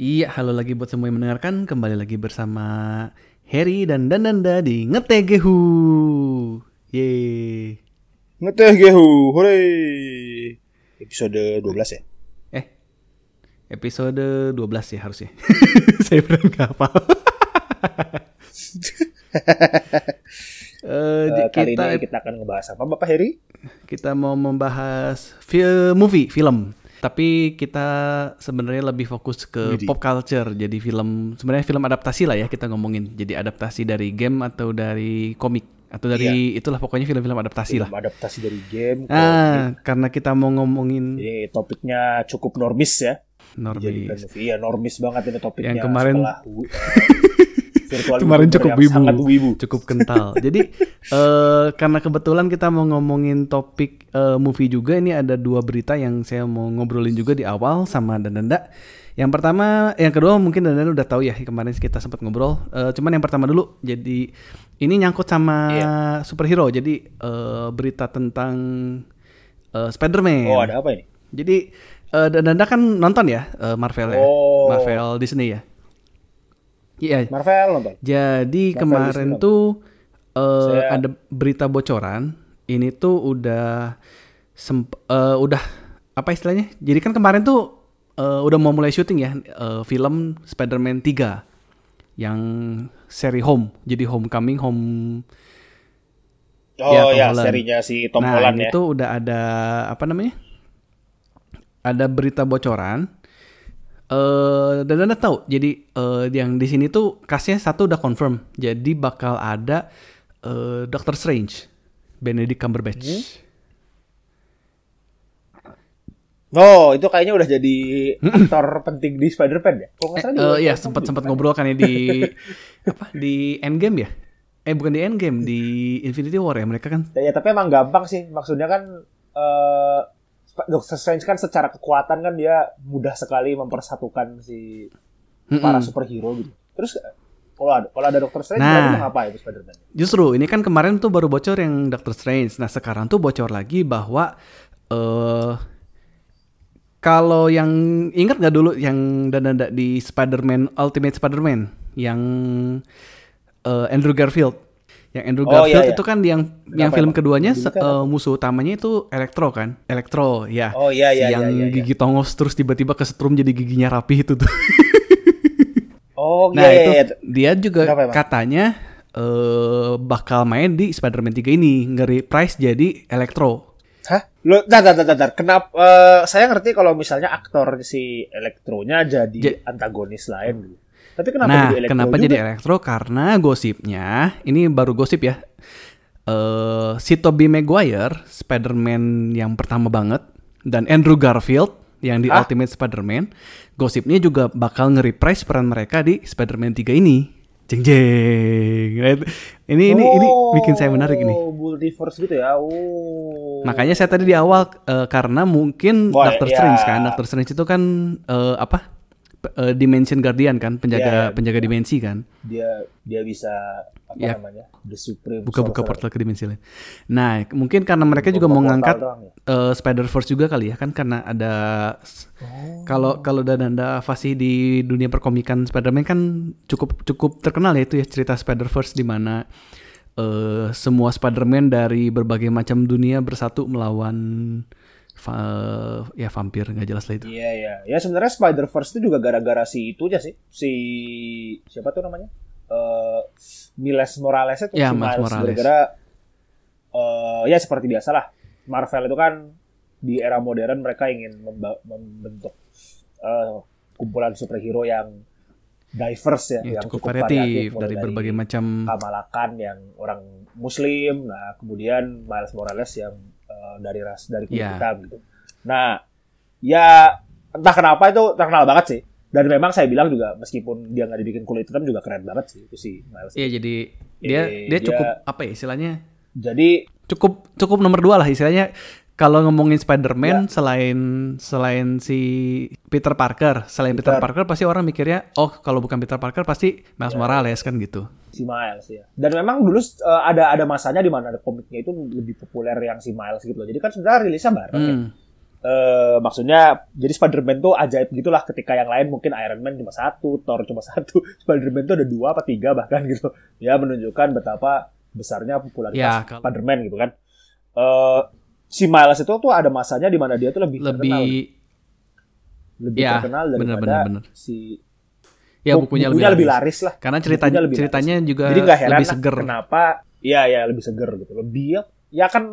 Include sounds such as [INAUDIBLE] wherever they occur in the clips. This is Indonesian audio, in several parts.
Iya, halo lagi buat semua yang mendengarkan. Kembali lagi bersama Harry dan Dananda di Ngetegehu. Yeay. Ngeteh gehu, hore. Episode 12 ya? Eh, episode 12 ya harusnya. [LAUGHS] Saya benar nggak hafal. Eh, Eh, kali kita ini kita akan ngebahas apa Bapak Heri? kita mau membahas film movie, film. Tapi kita sebenarnya lebih fokus ke pop culture. Jadi film sebenarnya film adaptasi lah ya kita ngomongin. Jadi adaptasi dari game atau dari komik atau dari itulah pokoknya film-film adaptasi lah. Film adaptasi dari game. Ah, karena kita mau ngomongin Ini topiknya cukup normis ya. Normis. Iya, normis banget ini topiknya. Yang kemarin- setelah [LAUGHS] virtual [LAUGHS] Kemarin cukup wibu. Wibu. cukup kental. Jadi [LAUGHS] eh karena kebetulan kita mau ngomongin topik eh, movie juga, ini ada dua berita yang saya mau ngobrolin juga di awal sama Dananda. Yang pertama, yang kedua mungkin Dananda udah tahu ya kemarin kita sempat ngobrol. Eh, cuman yang pertama dulu, jadi ini nyangkut sama Iya. superhero. Jadi eh, berita tentang eh, Spider-Man. Oh, ada apa ini? Jadi eh, Dananda kan nonton ya eh, Marvel ya, Oh. Marvel Disney ya. Iya. Marvel nonton. Jadi Marvel kemarin Disney tuh eh, Saya- ada berita bocoran. Ini tuh udah semp- eh, udah apa istilahnya? Jadi kan kemarin tuh eh, udah mau mulai syuting ya eh, film Spider-Man 3 yang seri Home. Jadi Homecoming, Home Oh Tom ya, Holland. serinya si Tom nah, Holland ya. tuh udah ada apa namanya? Ada berita bocoran. Eh dan anda tahu, jadi eh, yang di sini tuh kasnya satu udah confirm. Jadi bakal ada eh, Doctor Strange, Benedict Cumberbatch. Hmm? Oh, itu kayaknya udah jadi aktor penting di Spider-Man ya? Kalau nggak salah Eh iya Tom sempat sempat ngobrol kan ya di [LAUGHS] apa di Endgame ya? Eh bukan di Endgame, di Infinity War ya mereka kan. Ya, tapi emang gampang sih. Maksudnya kan eh Doctor Strange kan secara kekuatan kan dia mudah sekali mempersatukan si para Mm-mm. superhero gitu. Terus kalau ada kalau ada Doctor Strange Nah. ngapain itu Spider-Man? Justru ini kan kemarin tuh baru bocor yang Doctor Strange. Nah sekarang tuh bocor lagi bahwa eh kalau yang ingat nggak dulu yang dan di Spider-Man Ultimate Spider-Man yang eh, Andrew Garfield. Yang Andrew Oh, Garfield iya, iya. itu kan yang yang Kenapa film emang? keduanya eh, musuh utamanya itu Electro kan? Electro ya. Oh iya Si iya yang iya, iya, iya. gigi tongos terus tiba-tiba kesetrum jadi giginya rapi itu tuh. [LAUGHS] Oh Nah iya itu iya. dia juga Kenapa katanya eh bakal main di Spider-Man 3 ini ngeri price jadi Electro. Hah? Lo, dar, dar, dar. Kenapa? eh, saya ngerti kalau misalnya aktor si Elektronya jadi Ja- antagonis lain gitu. Tapi kenapa nah, jadi Elektro kenapa juga? jadi Electro? Karena gosipnya ini baru gosip ya. Eh si Tobey Maguire, Spider-Man yang pertama banget dan Andrew Garfield yang di Hah? Ultimate Spider-Man, gosipnya juga bakal ngeri-price peran mereka di Spider-Man 3 ini. Jeng jeng. Nah, Ini ini ini bikin saya menarik ini. Oh, multiverse gitu ya. Oh. Makanya saya tadi di awal eh, karena mungkin Wah, Doctor ya. Strange kan, Doctor Strange itu kan eh, apa? Eh, Dimension Guardian kan, penjaga Ya, penjaga dimensi kan. dia dia bisa apa Ya. namanya? The Supreme Buka-buka Sorcerer. portal ke dimensi lain. Nah, mungkin karena mereka juga Buka mau portal ngangkat doang ya? eh, Spider-Verse juga kali ya kan karena ada Oh. kalau kalau dan ada fasih di dunia perkomikan Spider-Man kan cukup cukup terkenal ya itu ya cerita Spider-Verse di mana eh, semua Spider-Man dari berbagai macam dunia bersatu melawan va- ya vampir nggak jelas lah itu. Iya iya. Ya sebenarnya Spider-Verse itu juga gara-gara si itu aja sih. Si siapa tuh namanya? Eh Miles Morales itu Ya, si Miles Morales. gara-gara eh ya seperti biasalah. Marvel itu kan di era modern mereka ingin membentuk eh, kumpulan superhero yang diverse ya, Ya, yang cukup cukup, variatif mulai dari berbagai macam Kamala Khan yang orang Muslim, nah kemudian Miles Morales yang eh, dari ras dari kulit Ya. hitam gitu. Nah, ya entah kenapa itu terkenal banget sih. Dan memang saya bilang juga meskipun dia nggak dibikin kulit hitam juga keren banget sih itu si Miles. Iya jadi dia Eh, dia dia- cukup apa ya istilahnya Jadi cukup cukup nomor dua lah istilahnya kalau ngomongin Ya. Spider-Man selain selain si Peter Parker selain Peter, Peter. Parker pasti orang mikirnya oh kalau bukan Peter Parker pasti Miles Ya. Morales kan gitu si Miles ya. Dan memang dulu eh, ada ada masanya di mana ada komiknya itu lebih populer yang si Miles gitu loh. Jadi kan sebenarnya rilisnya bareng ya. Hmm. eh maksudnya jadi Spider-Man tuh ajaib gitulah ketika yang lain mungkin Iron Man cuma satu, Thor cuma [LAUGHS] satu, Spider-Man tuh ada dua apa tiga bahkan gitu. Ya menunjukkan betapa besarnya popularitas Ya, kalau- Spider-Man gitu kan. Eh si Miles itu tuh ada masanya di mana dia tuh lebih, terkenal, lebih lebih ya, terkenal bener, daripada bener, bener. si ya bu- bukunya, bukunya lebih, lebih laris. laris lah. Karena ceritanya Bukunya lebih ceritanya juga Jadi nggak heran lebih lah seger. kenapa ya ya lebih seger gitu. Lebih ya, ya kan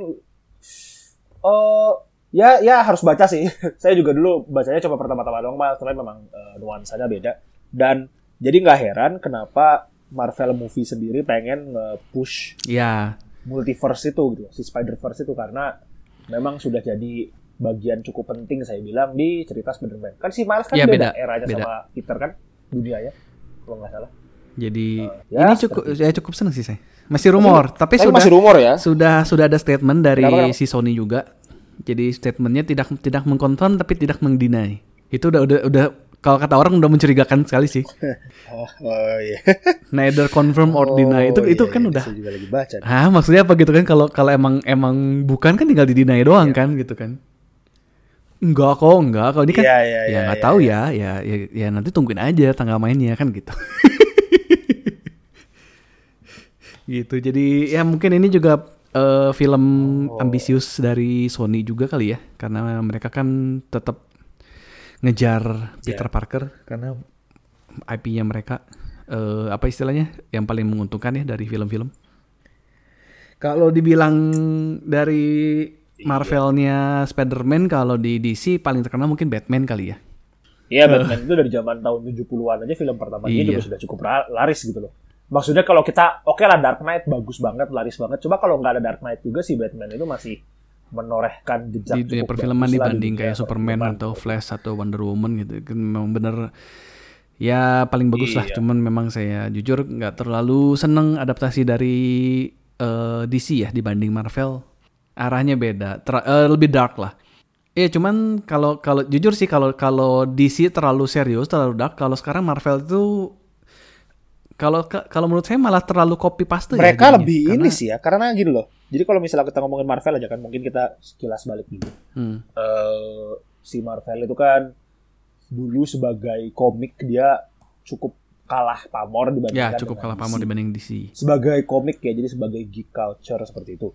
oh ya ya harus baca sih. [LAUGHS] Saya juga dulu bacanya coba pertama-tama doang mas, tapi memang eh, nuansanya beda. Dan jadi nggak heran kenapa Marvel movie sendiri pengen nge-push Ya, multiverse itu gitu, si Spider-Verse itu karena memang sudah jadi bagian cukup penting saya bilang di cerita Spider-Man. Kan si Miles kan Ya, beda, beda, eranya beda. sama Peter kan dunianya kalau nggak salah. jadi ya, ini cukup ya cukup seneng sih saya. Masih rumor, tapi, Tapi sudah masih rumor ya. sudah sudah ada statement dari Kenapa, kenapa? si Sony juga. Jadi statementnya tidak tidak mengkonfirm tapi tidak mengdeny. Itu udah udah udah kalau kata orang udah mencurigakan sekali sih. [LAUGHS] Oh, oh iya. Neither confirm or deny. Itu Oh, itu iya, kan iya, udah Saya juga lagi baca. Ah, maksudnya apa gitu kan? Kalau kalau emang emang bukan kan tinggal didinai doang kan gitu kan? Enggak kok, enggak. Kalau ini kan Iya, iya, ya iya, nggak iya, tahu ya, ya, ya, ya nanti tungguin aja tanggal mainnya kan gitu. [LAUGHS] gitu. Jadi ya mungkin ini juga eh, film Oh. ambisius dari Sony juga kali ya, karena mereka kan tetap ngejar Peter Parker karena IP-nya mereka eh, apa istilahnya yang paling menguntungkan ya dari film-film. Kalau dibilang dari Marvelnya Spider-Man, kalau di DC paling terkenal mungkin Batman kali ya. Iya, Batman itu dari zaman tahun 70-an aja film pertamanya Iya. juga sudah cukup laris gitu loh. Maksudnya kalau kita oke lah Dark Knight bagus banget, laris banget. Coba kalau nggak ada Dark Knight juga si Batman itu masih menorehkan jejak Di dunia perfilman lah dibanding kayak Superman perfilman. atau Flash atau Wonder Woman gitu. Kan memang bener ya paling bagus lah. Iya. Cuman memang saya jujur nggak terlalu seneng adaptasi dari eh, DC ya dibanding Marvel. Arahnya beda, Ter- eh, lebih dark lah. Iya, cuman kalau kalau jujur sih kalau kalau DC terlalu serius, terlalu dark. Kalau sekarang Marvel itu kalau kalau menurut saya malah terlalu copy paste ya Mereka jadinya. lebih Karena- ini sih ya, karena gini loh. Jadi kalau misalnya kita ngomongin Marvel aja kan, mungkin kita sekilas balik dulu. Hmm. eh si Marvel itu kan dulu sebagai komik dia cukup kalah pamor dibandingkan Ya, cukup kalah DC. pamor dibanding DC. sebagai komik ya jadi sebagai geek culture seperti itu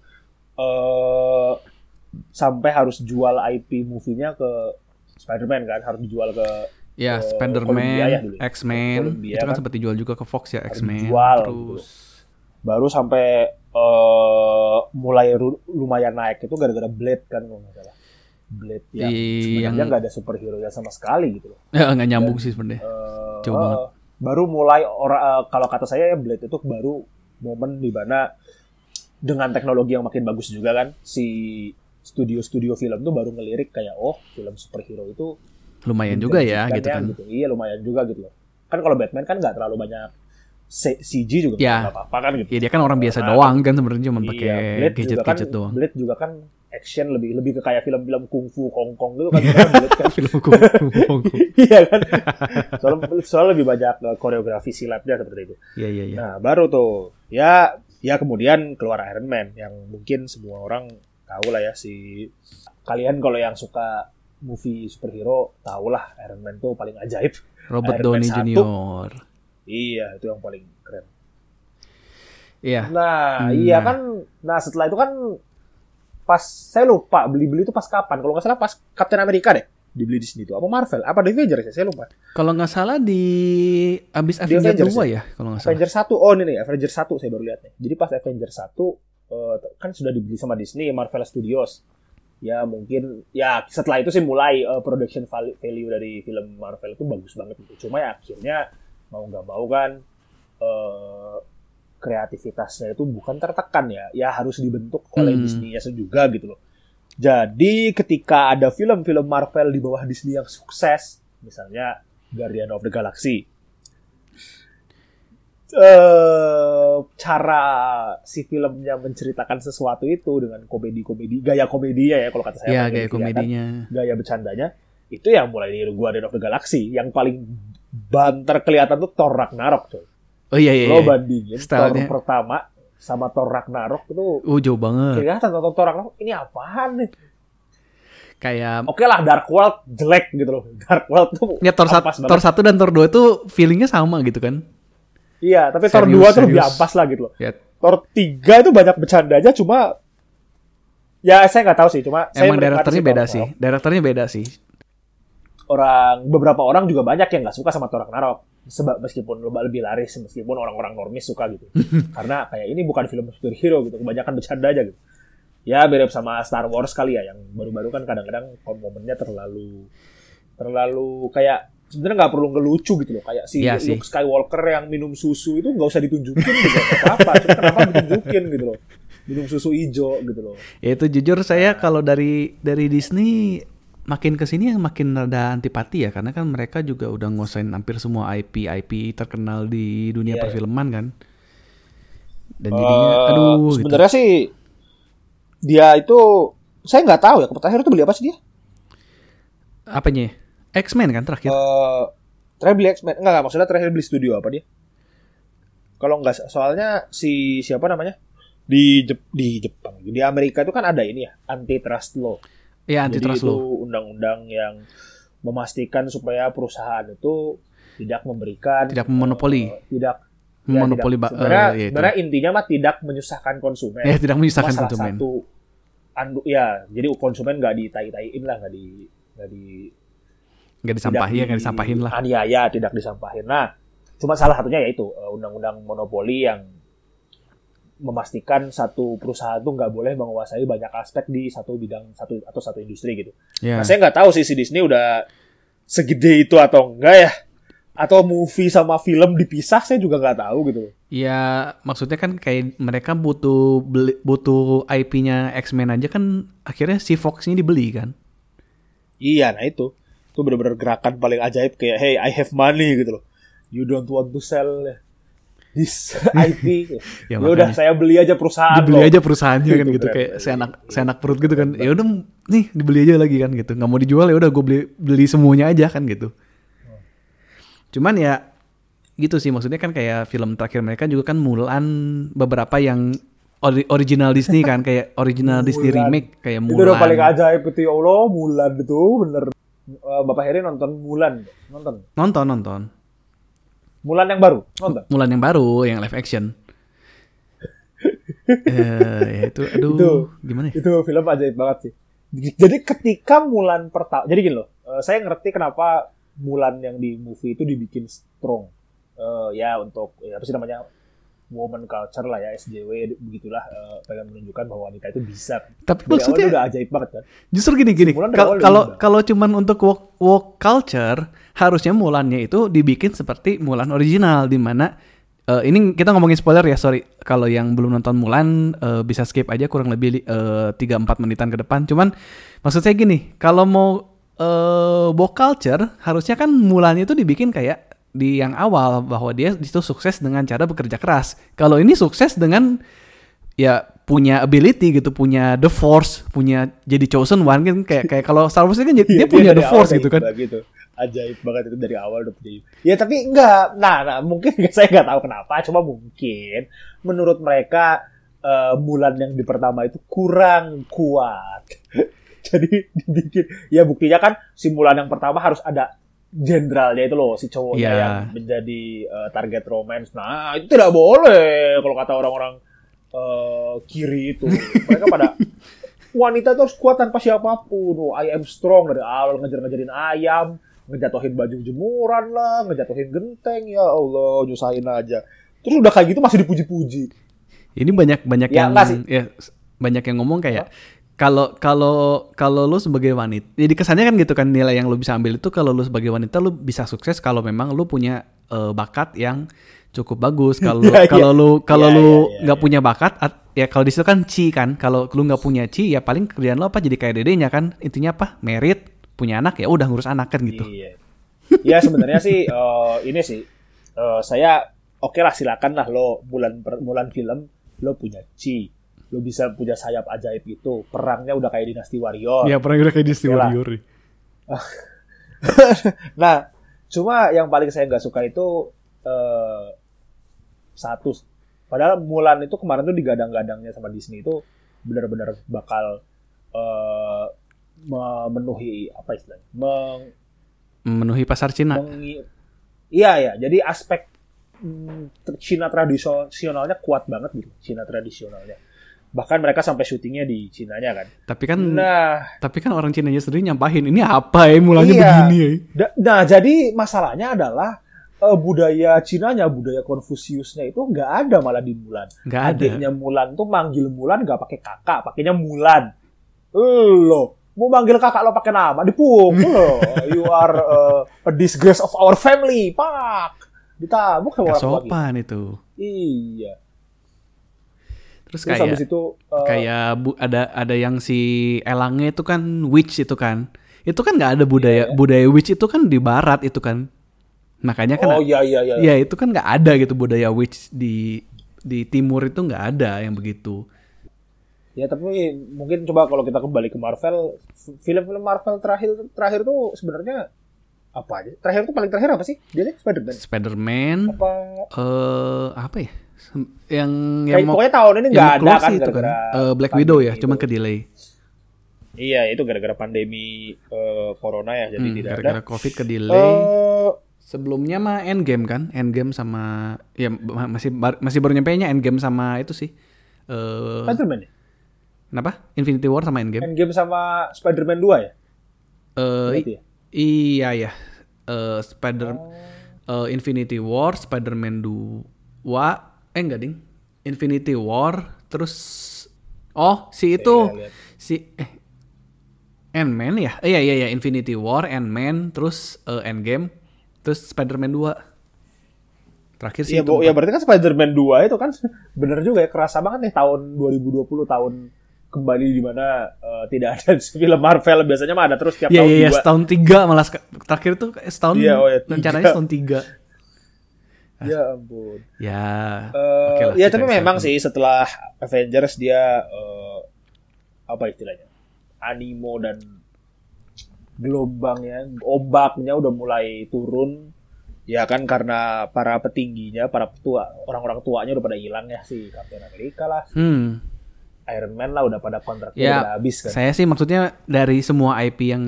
eh sampai harus jual IP movie-nya ke Spider-Man kan harus dijual ke Ya, ke Spider-Man, ya. X-Men, itu kan kan. sempat dijual juga ke Fox ya, X-Men. Terus baru sampai eh mulai lumayan naik itu gara-gara Blade kan kalau nggak salah Blade yang Di- sebenarnya yang- nggak ada superhero ya sama sekali gitu loh ya [LAUGHS] nggak nyambung sih sebenarnya. Eh, Jauh banget. eh, baru mulai orang eh, kalau kata saya ya Blade itu baru momen di mana dengan teknologi yang makin bagus juga kan si studio-studio film tuh baru ngelirik kayak oh film superhero itu Lumayan juga ya gitu dijanjikannya kan. gitu. Iya lumayan juga gitu loh. Kan kalau Batman kan nggak terlalu banyak C- CG juga Ya. nggak apa-apa kan gitu. Ya dia kan orang biasa Nah, doang kan sebenarnya cuma pakai Iya, Blade juga kan, gadget-gadget doang. Blade juga kan action lebih lebih ke kayak film-film kungfu Hongkong gitu kan. kan Blade kan. Film kungfu. [LAUGHS] Iya kan. Soalnya, soalnya lebih banyak eh, koreografi silatnya seperti itu. Iya iya iya. Nah, baru tuh. Ya, ya kemudian keluar Iron Man yang mungkin semua orang tahu lah ya si kalian kalau yang suka movie superhero tahu lah Iron Man tuh paling ajaib. Robert Iron Downey. Jr. Iya, itu yang paling keren. Iya. Nah, Hmm. iya kan. Nah, setelah itu kan pas saya lupa beli-beli itu pas kapan? Kalau nggak salah pas Captain America deh dibeli di sini tuh. Apa Marvel? Apa The Avengers ya? Saya lupa. Kalau nggak salah di abis Di Avengers Avengers 2 ya, kalau nggak salah. Avengers 1. Oh, ini nih Avengers 1 saya baru lihat nih. Jadi pas Avengers 1 eh, kan sudah dibeli sama Disney Marvel Studios. Ya mungkin ya setelah itu sih mulai eh, production val- value dari film Marvel itu bagus banget gitu. Cuma ya akhirnya mau nggak mau kan eh, kreativitasnya itu bukan tertekan ya, ya harus dibentuk oleh Hmm. Disney-nya juga gitu loh. Jadi ketika ada film-film Marvel di bawah Disney yang sukses, misalnya Guardian of the Galaxy, eh cara si filmnya menceritakan sesuatu itu dengan komedi-komedi, gaya komedinya ya kalau kata saya. Pakai gaya kelihatan, komedinya. Gaya bercandanya itu yang mulai dari Guardian of the Galaxy, yang paling banter kelihatan tuh Thor Ragnarok coy. Oh iya iya. Lo iya. bandingin Stylenya. Thor pertama sama Thor Ragnarok itu Oh jauh banget. kelihatan Thor, Thor Ragnarok ini apaan nih? kayak Oke lah Dark World jelek gitu loh. Dark World tuh ya Thor, sat- ampas banget. Thor 1 dan Thor 2 itu feelingnya sama gitu kan. Iya, tapi Thor Serius, 2 tuh lebih ampas lah gitu loh. Ya, Thor 3 itu banyak bercandanya cuma ya saya nggak tahu sih cuma emang direkturnya Thor beda sih. Direkturnya beda sih. Orang beberapa orang juga banyak yang nggak suka sama Thor Ragnarok. Sebab meskipun lebih lebih laris meskipun orang-orang normis suka gitu. [LAUGHS] Karena kayak ini bukan film superhero gitu, kebanyakan bercanda aja gitu. Ya mirip sama Star Wars kali ya yang baru-baru kan kadang-kadang momennya terlalu terlalu kayak sebenarnya nggak perlu ngelucu gitu loh kayak si sih. Luke Skywalker yang minum susu itu nggak usah ditunjukin gitu apa cuma kenapa ditunjukin gitu loh minum susu hijau gitu loh Ya itu jujur saya kalau dari dari Disney makin ke sini yang makin ada antipati ya karena kan mereka juga udah nguasain hampir semua IP IP terkenal di dunia iya. perfilman kan. Dan jadinya Eh, aduh gitu. sebenarnya sih dia itu saya nggak tahu ya terakhir itu beli apa sih dia Apanya? X-Men kan terakhir. Eh, terakhir beli X-Men enggak, enggak maksudnya terakhir beli studio apa dia kalau nggak soalnya si siapa namanya di Jep- di Jepang di Amerika itu kan ada ini ya antitrust law ya Jadi antitrust itu law. undang-undang yang memastikan supaya perusahaan itu tidak memberikan Tidak memonopoli. eh, tidak Memonopoli ya, tidak. sebenarnya, eh, ya itu. sebenarnya intinya mah tidak menyusahkan konsumen. Ya tidak menyusahkan Cuma salah konsumen. satu andu ya jadi konsumen nggak ditai-taiin lah nggak di nggak di Nggak disampahin ya, nggak disampahin lah. aniaya tidak disampahin nah cuma salah satunya yaitu eh, undang-undang monopoli yang memastikan satu perusahaan tuh nggak boleh menguasai banyak aspek di satu bidang satu atau satu industri gitu. Ya. Nah, saya nggak tahu sih si Disney udah segede itu atau enggak ya. Atau movie sama film dipisah saya juga nggak tahu gitu. Ya maksudnya kan kayak mereka butuh beli, butuh IP-nya X-Men aja kan akhirnya si Fox ini dibeli kan. Iya, nah itu. Itu bener-bener gerakan paling ajaib kayak hey I have money gitu loh. You don't want to sell this [LAUGHS] IP. [LAUGHS] Ya, ya udah saya beli aja perusahaan dibeli loh. aja perusahaannya kan [LAUGHS] Gitu, kayak seenak seenak perut gitu kan ya udah nih dibeli aja lagi kan gitu nggak mau dijual ya udah gue beli beli semuanya aja kan gitu cuman ya gitu sih maksudnya kan kayak film terakhir mereka juga kan Mulan beberapa yang ori- original Disney kan kayak original Disney Mulan. remake kayak Itu udah paling Mulan ajaib itu ya Allah, Mulan itu bener. Eh, Bapak Heri nonton Mulan, nonton. nonton nonton Mulan yang baru, nonton. Mulan yang baru yang live action [LAUGHS] eh ya itu aduh Itu. gimana ya? Itu film ajaib banget sih. Jadi ketika Mulan pertama, jadi gini loh, eh, saya ngerti kenapa Mulan yang di movie itu dibikin strong. Eh, ya untuk ya apa sih namanya woman culture lah ya SJW begitulah eh, pengen menunjukkan bahwa wanita itu bisa. tapi Dari maksudnya udah ajaib banget kan. Justru gini gini. Kalau kalau cuman untuk walk, walk culture, harusnya Mulannya itu dibikin seperti Mulan original di mana eh, ini kita ngomongin spoiler ya, sorry. Kalau yang belum nonton Mulan eh, bisa skip aja kurang lebih eh, 3-4 menitan ke depan. Cuman maksud saya gini, kalau mau eh walk culture, harusnya kan Mulannya itu dibikin kayak di yang awal bahwa dia itu sukses dengan cara bekerja keras. Kalau ini sukses dengan ya punya ability gitu, punya the force, punya jadi chosen one kan kayak kayak kalau Star Wars ini kan [LAUGHS] dia, dia Iya, punya the force gitu kan. Gitu. Ajaib banget itu dari awal udah punya. Ya tapi enggak. Nah, nah mungkin [LAUGHS] saya nggak tahu kenapa. Cuma mungkin menurut mereka eh, Mulan yang di pertama itu kurang kuat. [LAUGHS] Jadi dibikin. Ya buktinya kan si Mulan yang pertama harus ada jenderalnya itu loh si cowoknya Iya. yang menjadi eh, target romance. Nah itu tidak boleh kalau kata orang-orang eh, kiri itu. [LAUGHS] Mereka pada wanita itu harus kuat tanpa siapa pun. Oh, I am strong dari awal ngejar-ngejarin ayam, ngejatuhin baju jemuran lah, ngejatuhin genteng ya Allah, nyusahin aja. Terus udah kayak gitu masih dipuji-puji. Ini banyak banyak Ya, yang sih. ya banyak yang ngomong kayak kalau kalau kalau lu sebagai wanita, jadi kesannya kan gitu kan nilai yang lu bisa ambil itu kalau lu sebagai wanita lu bisa sukses kalau memang lu punya eh, bakat yang cukup bagus. [LAUGHS] Kalau Iya, iya. kalau lu kalau Iya, lu iya, iya, nggak punya bakat at- ya kalau di situ kan ci kan. Kalau lu nggak punya ci ya paling kerjaan lu apa jadi kayak dedenya kan. Intinya apa? Merit, punya anak ya udah ngurus anak kan gitu. Iya. Ya sebenarnya sih [LAUGHS] eh, ini sih eh, saya oke lah silakan lah lo bulan per- bulan film lo punya chi lo bisa punya sayap ajaib itu perangnya udah kayak dinasti warrior Ya pernah udah kayak di Steel Oke lah. Warrior. [LAUGHS] nah cuma yang paling saya nggak suka itu eh, satu padahal Mulan itu kemarin tuh digadang-gadangnya sama Disney itu benar-benar bakal eh, memenuhi apa istilahnya? Meng, Memenuhi pasar Cina. mengi- Iya ya, jadi aspek mm, Cina tradisionalnya kuat banget gitu, Cina tradisionalnya. Bahkan mereka sampai syutingnya di Cinanya kan. Tapi kan Nah, tapi kan orang Cinanya sendiri nyampahin ini apa ya mulanya Iya. begini ya. da- nah jadi masalahnya adalah eh, budaya Cinanya, budaya Konfusiusnya itu nggak ada malah di Mulan. Nggak ada. Adiknya Mulan tuh manggil Mulan nggak pakai kakak, pakainya Mulan. Lo mau manggil kakak lo pakai nama dipukul lo. [LAUGHS] You are uh, a disgrace of our family, pak. Ditabuk sama orang gitu. sopan itu. Iya. Terus Terus kayak habis itu uh, kayak bu, ada ada yang si elangnya itu kan witch itu kan. Itu kan nggak ada budaya Iya. budaya witch itu kan di barat itu kan. Makanya kan oh iya iya iya. ya itu kan nggak ada gitu budaya witch di di timur itu nggak ada yang begitu. Ya tapi mungkin coba kalau kita kembali ke Marvel, film-film Marvel terakhir terakhir tuh sebenarnya apa aja? Terakhir tuh paling terakhir apa sih? Dia Spider-Man. Spider-Man Apa? eh apa ya? Yang yang Kayak, mau pokoknya tahun ini nggak ada kan itu kan. Eh, Black Widow ya, cuman itu. ke delay. Iya, itu gara-gara pandemi eh, corona ya, jadi Hmm, tidak ada. gara-gara Covid ke delay. Eh, Sebelumnya mah Endgame kan, Endgame sama ya ma- masih bar- masih baru nyampe nya Endgame sama itu sih. Eh Spider-Man ya? kenapa? Infinity War sama Endgame. Endgame sama Spider-Man 2 ya? Eh Berarti ya? iya ya. Eh Spider Oh. eh, Infinity War, Spider-Man 2. Eh enggak, Ding. Infinity War terus Oh, si itu lihat. si eh Ant-Man ya? Eh, iya iya iya Infinity War, Ant-Man, terus eh, Endgame, terus Spider-Man 2. Terakhir sih Iya, itu. Ya berarti kan Spider-Man 2 itu kan bener juga ya kerasa banget nih tahun 2020 tahun kembali di mana eh, tidak ada film Marvel biasanya mah ada terus tiap Iya tahun iya iya dua. setahun tiga malah terakhir tuh setahun Iya, oh ya, tiga. rencananya setahun tiga. Ya ampun. Ya. Eh, oke lah, ya tapi memang sih setelah Avengers dia eh, apa istilahnya animo dan gelombangnya ombaknya udah mulai turun ya kan karena para petingginya para tua orang-orang tuanya udah pada hilang ya si Captain America lah Hmm. Iron Man lah udah pada kontraknya Ya, udah habis kan Saya sih maksudnya dari semua IP yang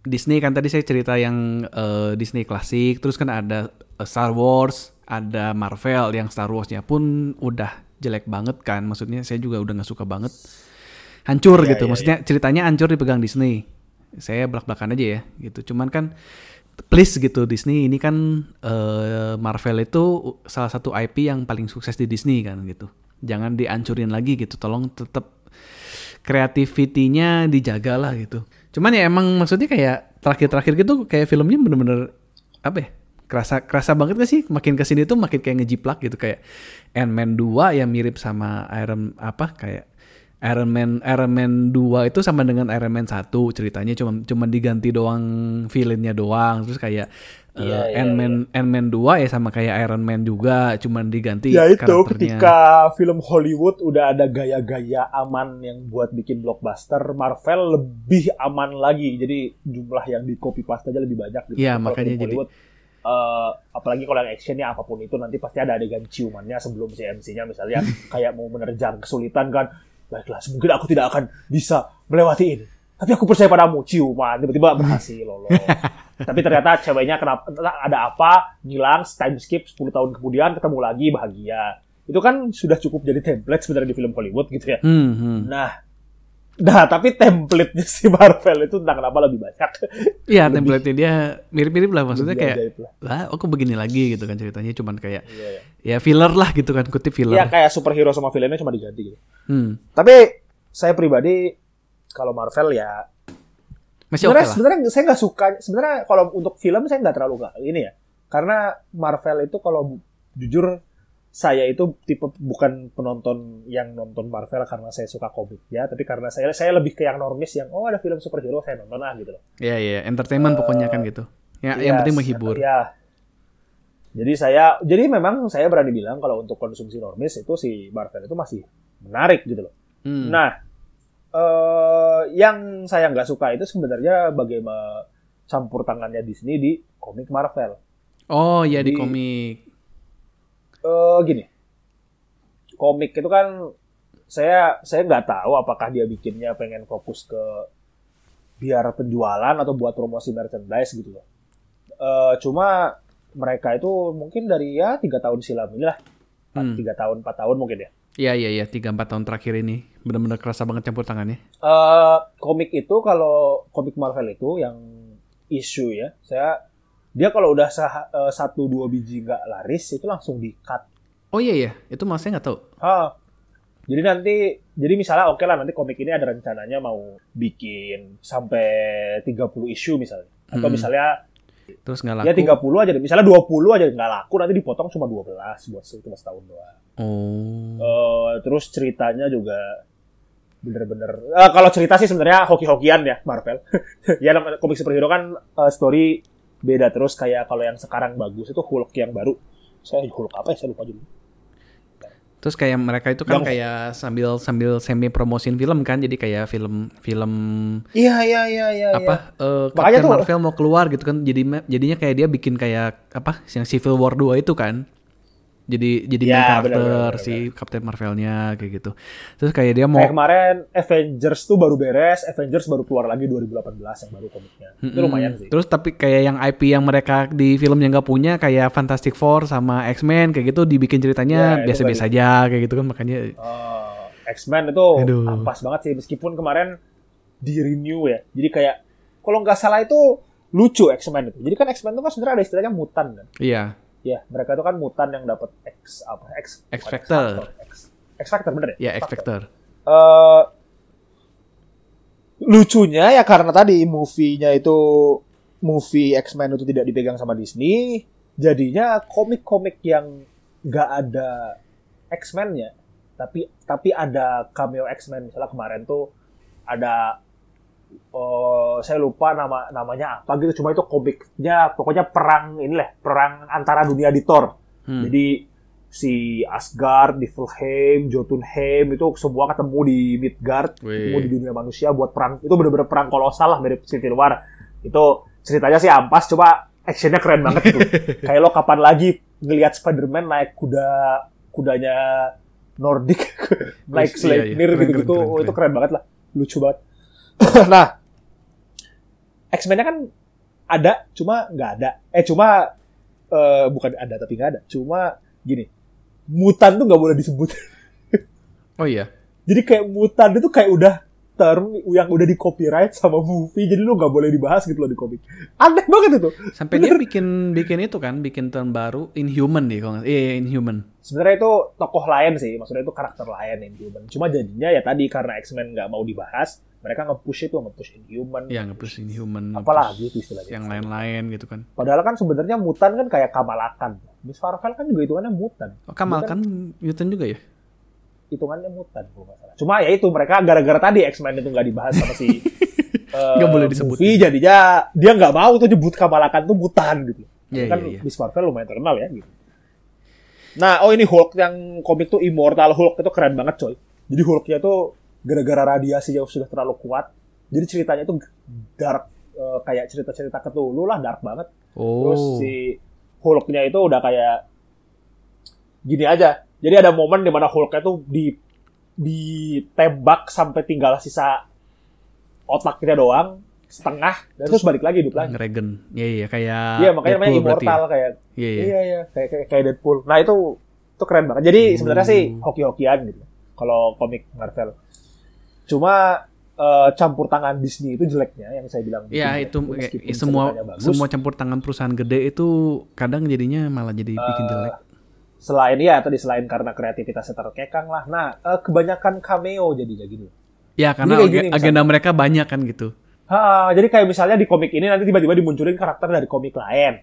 Disney kan tadi saya cerita yang eh, Disney klasik, terus kan ada eh, Star Wars, ada Marvel yang Star Wars-nya pun udah jelek banget kan. Maksudnya saya juga udah nggak suka banget. Hancur Iya, gitu. iya, Maksudnya ceritanya hancur dipegang Disney. Saya belak-belakan aja ya gitu. Cuman kan please gitu Disney ini kan eh, Marvel itu salah satu IP yang paling sukses di Disney kan gitu. Jangan dihancurin lagi gitu. Tolong tetap kreativitinya dijaga lah gitu. Cuman ya emang maksudnya kayak terakhir-terakhir gitu kayak filmnya bener-bener apa ya? Kerasa kerasa banget gak sih? Makin ke sini tuh makin kayak ngejiplak gitu kayak Ant-Man 2 yang mirip sama Iron apa kayak Iron Man Iron Man 2 itu sama dengan Iron Man 1 ceritanya cuma cuma diganti doang villainnya doang terus kayak eh, Iya, iya, Ant-Man Ant-Man 2 ya sama kayak Iron Man juga cuman diganti ya itu karakternya. ketika film Hollywood udah ada gaya-gaya aman yang buat bikin blockbuster Marvel lebih aman lagi. Jadi jumlah yang di copy paste aja lebih banyak gitu. Iya, Kalau makanya film jadi- Hollywood eh, apalagi kalau yang actionnya apa pun itu nanti pasti ada adegan ciumannya sebelum si MC-nya misalnya [LAUGHS] kayak mau menerjang kesulitan kan. Baiklah mungkin aku tidak akan bisa melewati ini. Tapi aku percaya padamu ciuman tiba-tiba berhasil lolos [LAUGHS] tapi ternyata ceweknya kenapa ada apa ngilang time skip 10 tahun kemudian ketemu lagi bahagia itu kan sudah cukup jadi template sebenarnya di film Hollywood gitu ya Hmm, hmm. nah nah tapi template-nya si Marvel itu entah kenapa lebih banyak Iya template-nya dia mirip-mirip lah maksudnya Lebih kayak ajaib lah. aku begini lagi gitu kan ceritanya cuman kayak Iya, iya. ya filler lah gitu kan kutip filler. ya kayak superhero sama villainnya cuma diganti gitu Hmm. tapi saya pribadi kalau Marvel ya Masih sebenarnya lah. sebenarnya saya nggak suka sebenarnya kalau untuk film saya nggak terlalu nggak ini ya karena Marvel itu kalau jujur saya itu tipe bukan penonton yang nonton Marvel karena saya suka komik ya tapi karena saya saya lebih ke yang normis yang oh ada film superhero saya nonton lah gitu loh Iya iya entertainment pokoknya kan gitu. Ya yang Iya, penting menghibur. ya jadi saya jadi memang saya berani bilang kalau untuk konsumsi normis itu si Marvel itu masih menarik gitu loh Hmm. Nah, eh yang saya nggak suka itu sebenarnya bagaimana campur tangannya Disney di komik Marvel. oh iya di komik. Eh gini, komik itu kan saya saya nggak tahu apakah dia bikinnya pengen fokus ke biar penjualan atau buat promosi merchandise gitu loh. Eh, cuma mereka itu mungkin dari ya tiga tahun silam ini lah, Hmm. tiga tahun empat tahun mungkin ya. Iya iya iya tiga empat tahun terakhir ini benar-benar kerasa banget campur tangannya. Eh komik itu kalau komik Marvel itu yang isu ya, saya dia kalau udah sah- eh, satu dua biji nggak laris itu langsung di cut. Oh iya iya itu mas saya nggak tahu. Ah, jadi nanti, jadi misalnya oke lah nanti komik ini ada rencananya mau bikin sampai 30 isu misalnya. Atau Hmm. misalnya Terus nggak laku. ya 30 aja, deh. misalnya 20 aja nggak laku nanti dipotong cuma 12 buat cuma setahun doang. Oh. Eh, terus ceritanya juga bener-bener eh, kalau cerita sih sebenarnya hoki-hokian ya Marvel. [LAUGHS] ya komik superhero kan eh, story beda terus kayak kalau yang sekarang bagus itu Hulk yang baru. Saya Hulk apa ya saya lupa juga. Terus kayak mereka itu kan Yang- kayak sambil sambil semi promosin film kan, jadi kayak film film Iya iya iya iya. apa eh, Makanya Captain tuh- Marvel mau keluar gitu kan, jadi jadinya kayak dia bikin kayak apa yang Civil War 2 itu kan. Jadi jadi main Ya, karakter benar, benar, si Captain Marvelnya kayak gitu. Terus kayak dia mau Kayak kemarin Avengers tuh baru beres, Avengers baru keluar lagi 2018 yang baru komiknya. Itu Mm-mm. lumayan sih. Terus tapi kayak yang IP yang mereka di filmnya nggak punya kayak Fantastic Four sama X-Men kayak gitu dibikin ceritanya Ya, itu biasa-biasa aja kayak gitu kan makanya Oh, X-Men itu Aduh. ampas banget sih meskipun kemarin di renew ya. Jadi kayak kalau nggak salah itu lucu X-Men itu. Jadi kan X-Men itu kan sebenarnya ada istilahnya mutan kan. iya Ya, mereka itu kan mutan yang dapat X apa? X X Factor. X, X Factor bener ya? ya X Factor. Eh, lucunya ya karena tadi movie-nya itu movie X-Men itu tidak dipegang sama Disney, jadinya komik-komik yang nggak ada X-Men-nya, tapi tapi ada cameo X-Men misalnya kemarin tuh ada oh saya lupa nama namanya apa gitu cuma itu komiknya pokoknya perang ini lah perang antara dunia di Thor Hmm. jadi si Asgard, Niflheim, Jotunheim itu semua ketemu di Midgard, Wih. ketemu di dunia manusia buat perang. Itu bener-bener perang kolosal lah mirip Civil War. Itu ceritanya sih ampas, coba actionnya keren banget tuh. [LAUGHS] Kayak lo kapan lagi ngelihat Spider-Man naik kuda kudanya Nordic, [LAUGHS] naik Iya, iya. Sleipnir Keren, gitu-gitu. keren, Oh, itu keren banget lah. Lucu banget. [LAUGHS] nah, X-Men-nya kan ada, cuma nggak ada. Eh, cuma eh, bukan ada tapi nggak ada. Cuma gini, mutan tuh nggak boleh disebut. [LAUGHS] Oh iya. Jadi kayak mutan itu kayak udah term yang udah di copyright sama movie, jadi lu nggak boleh dibahas gitu loh di komik. Aneh banget itu. Sampai dia bikin bikin itu kan, bikin term baru Inhuman deh kalau Iya, Inhuman. Sebenarnya itu tokoh lain sih, maksudnya itu karakter lain Inhuman. Cuma jadinya ya tadi karena X-Men nggak mau dibahas, mereka nge-push itu, nge-push Inhuman. Ya nge-push Inhuman. Apalagi nge-push itu istilahnya. yang lain-lain gitu kan. Padahal kan sebenarnya mutan kan kayak Kamalakan. Miss Marvel kan juga hitungannya mutan. Oh, Kamal Dia kan mutant juga ya? hitungannya mutan kalau nggak salah. Cuma ya itu mereka gara-gara tadi X-Men itu nggak dibahas sama si [LAUGHS] eh, Nggak boleh disebut. movie, jadinya dia nggak mau tuh nyebut Kamalakan tuh mutan gitu. Iya, kan iya, iya. Miss Marvel lumayan terkenal ya gitu. Nah, oh ini Hulk yang komik tuh Immortal Hulk itu keren banget coy. Jadi Hulknya tuh gara-gara radiasi yang sudah terlalu kuat. Jadi ceritanya tuh dark eh, kayak cerita-cerita Cthulhu lah dark banget. Oh. Terus si Hulknya itu udah kayak gini aja. Jadi ada momen di mana Hulknya tuh di ditembak sampai tinggal sisa otaknya doang setengah dan terus, balik lagi hidup lagi. Ngeregen. Iya iya kayak Iya makanya namanya berarti immortal ya. kayak Iya iya. iya iya kayak kayak, kayak Deadpool. Nah itu itu keren banget. Jadi sebenarnya sih Hmm. hoki-hokian gitu. Kalau komik Marvel. Cuma eh, campur tangan Disney itu jeleknya yang saya bilang. Iya jelek. itu kayak Meskipun semua bagus, semua campur tangan perusahaan gede itu kadang jadinya malah jadi bikin Eh, jelek. selain ya tadi selain karena kreativitasnya terkekang lah. Nah, eh, kebanyakan cameo jadinya gitu. Ya karena kayak gini ag- agenda mereka banyak kan gitu. Ha, jadi kayak misalnya di komik ini nanti tiba-tiba dimunculin karakter dari komik lain.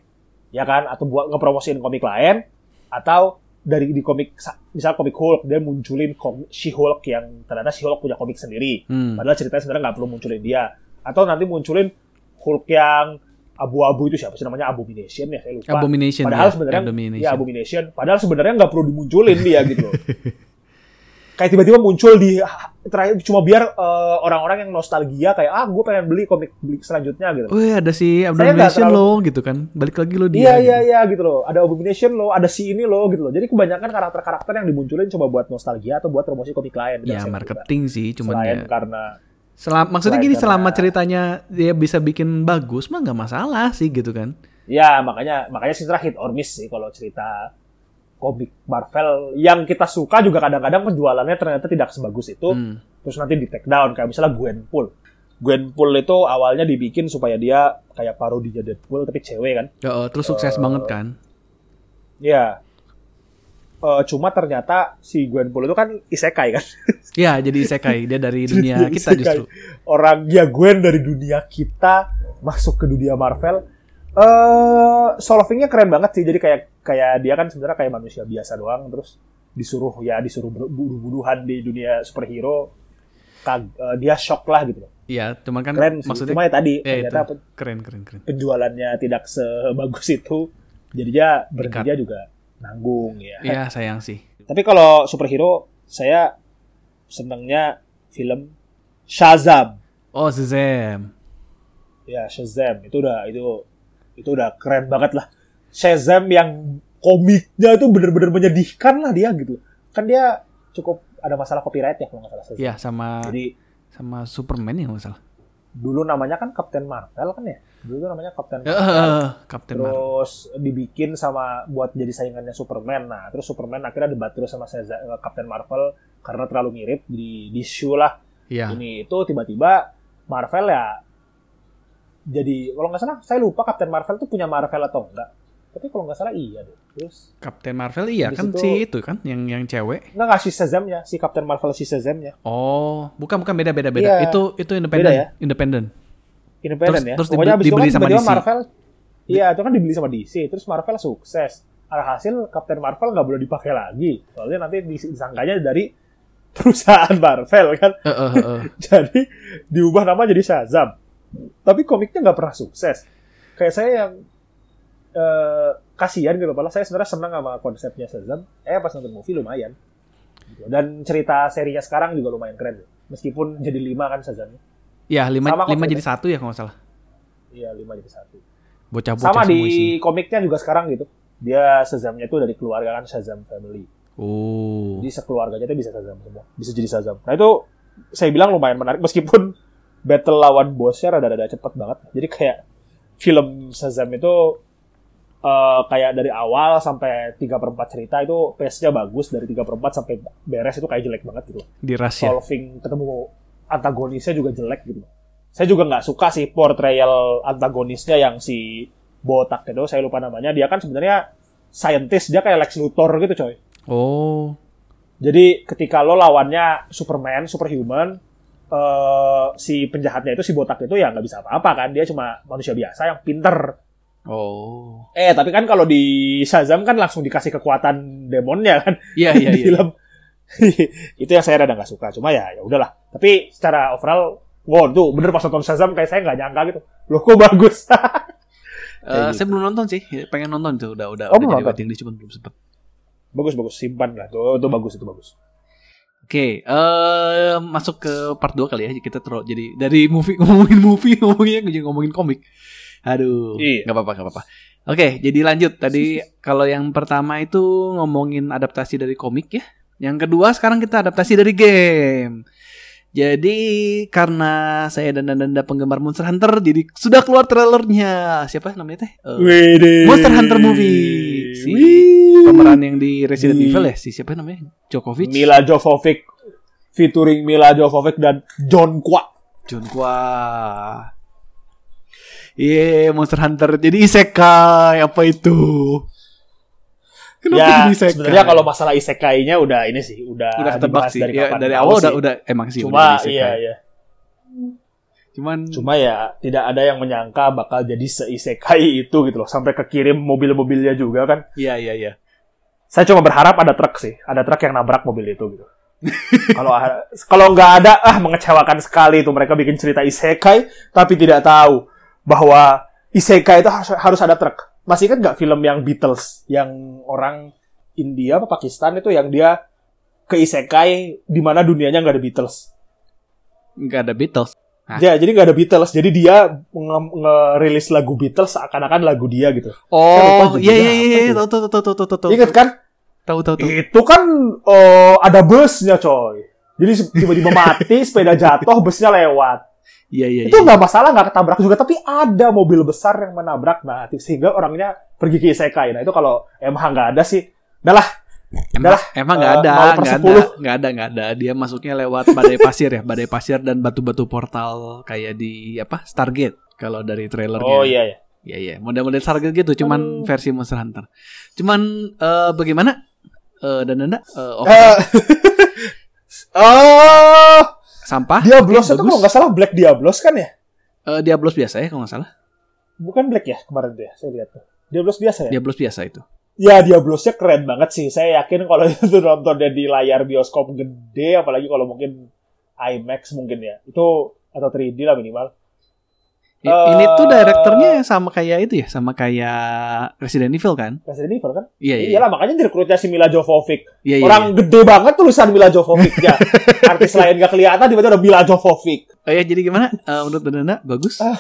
Ya kan? Atau buat ngepromosiin komik lain atau dari di komik sa- misal komik Hulk dia munculin kom- She-Hulk yang ternyata She-Hulk punya komik sendiri. Hmm. Padahal ceritanya sebenarnya nggak perlu munculin dia. Atau nanti munculin Hulk yang abu-abu itu siapa sih namanya Abomination ya saya lupa. Abomination Padahal ya, sebenarnya Abomination. ya Abomination. Padahal sebenarnya nggak perlu dimunculin dia gitu [LAUGHS] kayak tiba-tiba muncul di terakhir cuma biar eh, orang-orang yang nostalgia kayak ah gue pengen beli komik beli selanjutnya gitu. Wih ada si Abomination terlalu- lo gitu kan. Balik lagi lo dia. Iya iya gitu. iya gitu loh. Ada Abomination loh, ada si ini loh gitu loh. Jadi kebanyakan karakter-karakter yang dimunculin coba buat nostalgia atau buat promosi komik lain. Ya marketing sih kira. cuman Selain ya. karena Selam, maksudnya gini, karena- selama ceritanya dia bisa bikin bagus mah nggak masalah sih gitu kan? Ya makanya makanya sebenarnya hit or miss sih kalau cerita komik Marvel yang kita suka juga kadang-kadang penjualannya ternyata tidak sebagus itu. Hmm. Terus nanti di take down kayak misalnya Gwenpool. Gwenpool itu awalnya dibikin supaya dia kayak parodinya Deadpool tapi cewek kan. Ya, oh, terus sukses Eh, banget kan? Ya. Eh, cuma ternyata si Gwenpool itu kan isekai kan. [LAUGHS] Ya, jadi isekai dia dari dunia kita isekai. justru. Orang ya Gwen dari dunia kita masuk ke dunia Marvel. Eh solvingnya keren banget sih. Jadi kayak kayak dia kan sebenarnya kayak manusia biasa doang terus disuruh ya disuruh bunuh-bunuhan di dunia superhero. Kag- eh, dia shock lah gitu loh. Iya, cuman kan Keren sih. maksudnya Cuma ya tadi ya itu. ternyata pen- keren keren keren. penjualannya tidak sebagus itu. Jadi dia berhentinya juga nanggung ya. Iya, sayang sih. Tapi kalau superhero saya senangnya film Shazam. Oh, Shazam. Ya Shazam itu udah itu itu udah keren banget lah. Shazam yang komiknya itu bener-bener menyedihkan lah dia gitu. Kan dia cukup ada masalah copyright ya kalau nggak salah Shazam. Iya, sama Jadi sama Superman ya nggak salah. dulu namanya kan Captain Marvel kan ya. Dulu tuh namanya Captain Eh, Marvel. Captain Marvel. terus dibikin sama buat jadi saingannya Superman. Nah, terus Superman akhirnya debat terus sama Shazam, Captain Marvel karena terlalu mirip di di show lah. Iya. Ini itu tiba-tiba Marvel ya jadi kalau nggak salah saya lupa Captain Marvel tuh punya Marvel atau enggak. Tapi kalau nggak salah iya deh. Terus Captain Marvel iya kan itu- si itu kan yang yang cewek. enggak ngasih Shazamnya, si Captain Marvel si Shazamnya. Oh, bukan bukan beda beda beda. Iya. Itu itu independen. Ya? Independen. Independen Terus- ya. terus Pokoknya dibe- abis itu dibeli kan sama tiba-tiba DC. Marvel Iya, itu kan dibeli sama DC. Terus Marvel sukses. Alhasil Captain Marvel nggak boleh dipakai lagi. Soalnya nanti dis- disangkanya dari [LAUGHS] perusahaan Marvel kan. Eh, eh, eh. jadi diubah nama jadi Shazam. Tapi komiknya nggak pernah sukses. Kayak saya yang eh, kasihan gitu, malah saya sebenarnya senang sama konsepnya Shazam. Eh pas nonton movie lumayan. Gitu. Dan cerita serinya sekarang juga lumayan keren. Meskipun jadi lima kan Shazamnya. Ya, lima, Sama lima jadi satu ya kalau nggak salah. Iya lima jadi satu. Bocah-bocah Sama semua di isinya. komiknya juga sekarang gitu. Dia Shazamnya itu dari keluarga kan Shazam family. Oh. Jadi sekeluarganya itu bisa Shazam semua. Bisa jadi Shazam. Nah itu saya bilang lumayan menarik meskipun battle lawan bosnya rada-rada cepet banget. Jadi kayak film Shazam itu eh, kayak dari awal sampai 3 per 4 cerita itu pace-nya bagus. Dari 3 per 4 sampai beres itu kayak jelek banget gitu. Di Rusia. Solving ketemu antagonisnya juga jelek gitu. Saya juga nggak suka sih portrayal antagonisnya yang si botak itu. Saya lupa namanya. Dia kan sebenarnya scientist. Dia kayak Lex Luthor gitu coy. Oh. Jadi ketika lo lawannya Superman, superhuman, eh si penjahatnya itu si botak itu ya nggak bisa apa-apa kan, dia cuma manusia biasa yang pinter. Oh. Eh tapi kan kalau di Shazam kan langsung dikasih kekuatan demonnya kan Iya, iya, [LAUGHS] iya. film. [LAUGHS] itu yang saya rada nggak suka. Cuma ya ya udahlah. Tapi secara overall, wow tuh bener pas nonton Shazam kayak saya nggak nyangka gitu. Loh kok bagus. [LAUGHS] Kayak gitu. saya belum nonton sih, pengen nonton tuh udah udah Oh, udah jadi waiting list, cuman belum sempet. bagus bagus simpan lah tuh itu bagus itu bagus. Oke, eh masuk ke part 2 kali ya. Kita terus jadi dari movie [LAUGHS] ngomongin movie ngomongin jadi ngomongin komik. Aduh, Iya. nggak apa-apa, nggak apa-apa. Oke, jadi lanjut. Tadi [LAUGHS] kalau yang pertama itu ngomongin adaptasi dari komik ya. Yang kedua sekarang kita adaptasi dari game. Jadi karena saya dan Danda penggemar Monster Hunter, jadi sudah keluar trailernya. Siapa namanya teh? Eh, Wede. Monster Hunter movie. Si Wih. pemeran yang di Resident Evil ya, si siapa namanya? Djokovic. Mila Jovovich featuring Mila Jovovich dan John Kwa. John Kwa. Iya, Monster Hunter jadi isekai apa itu? Kenapa ya, jadi isekai? sebenarnya kalau masalah isekainya udah ini sih, udah udah ketebak sih. dari, ya, dari awal udah sih. udah emang sih udah Cuma isekai. iya iya. Cuman Cuma ya tidak ada yang menyangka bakal jadi seisekai itu gitu loh, sampai kekirim mobil-mobilnya juga kan. iya iya iya. Saya cuma berharap ada truk sih, ada truk yang nabrak mobil itu gitu. [LAUGHS] kalau kalau nggak ada, ah mengecewakan sekali itu mereka bikin cerita isekai tapi tidak tahu bahwa isekai itu harus, harus ada truk. Masih ingat nggak film yang Beatles yang orang India apa Pakistan itu yang dia ke isekai di mana dunianya nggak ada Beatles. Enggak ada Beatles. Hah? Ya, jadi nggak ada Beatles. Jadi dia nge- ngerilis lagu Beatles seakan-akan lagu dia gitu. Saya Oh, iya iya iya, apa tahu tahu tahu tahu tahu tahu. Ingat kan? Tahu tahu tahu. Itu kan oh, ada busnya coy. Jadi tiba-tiba mati, [LAUGHS] sepeda jatuh, busnya lewat. Iya iya. Itu iya. nggak masalah, nggak ketabrak juga. Tapi ada mobil besar yang menabrak, nah sehingga orangnya pergi ke isekai. Nah itu kalau MH nggak ada sih, udah lah. Emang, Udah emang nggak eh, ada, nggak ada, 10. nggak ada, nggak ada. Dia masuknya lewat badai pasir ya, badai pasir dan batu-batu portal kayak di apa Stargate kalau dari trailernya. Oh iya ya. Iya iya, model-model Stargate gitu, cuman Oh. versi Monster Hunter. Cuman eh, bagaimana? Eh dan Nanda, oh, Eh, [LAUGHS] oh, sampah? Diablos Oke, itu kalau nggak salah Black Diablos kan ya? Eh, Diablos biasa ya kalau nggak salah. Bukan Black ya kemarin ya, saya lihat tuh. Diablos biasa ya? Diablos biasa itu. Ya Diablosnya keren banget sih. Saya yakin kalau [LAUGHS] itu nontonnya di layar bioskop gede, apalagi kalau mungkin IMAX mungkin ya. Itu atau 3D lah minimal. I- Eh, ini tuh direkturnya sama kayak itu ya, sama kayak Resident Evil kan? Resident Evil kan? Iya iya. Iyalah makanya direkrutnya si Mila Jovovich. Iya, iya, Orang gede banget tulisan Mila Jovovich-nya. [LAUGHS] Artis lain gak kelihatan tiba-tiba ada Mila Jovovich. Oh ya, jadi gimana? Eh, menurut Nanda bagus? Ah.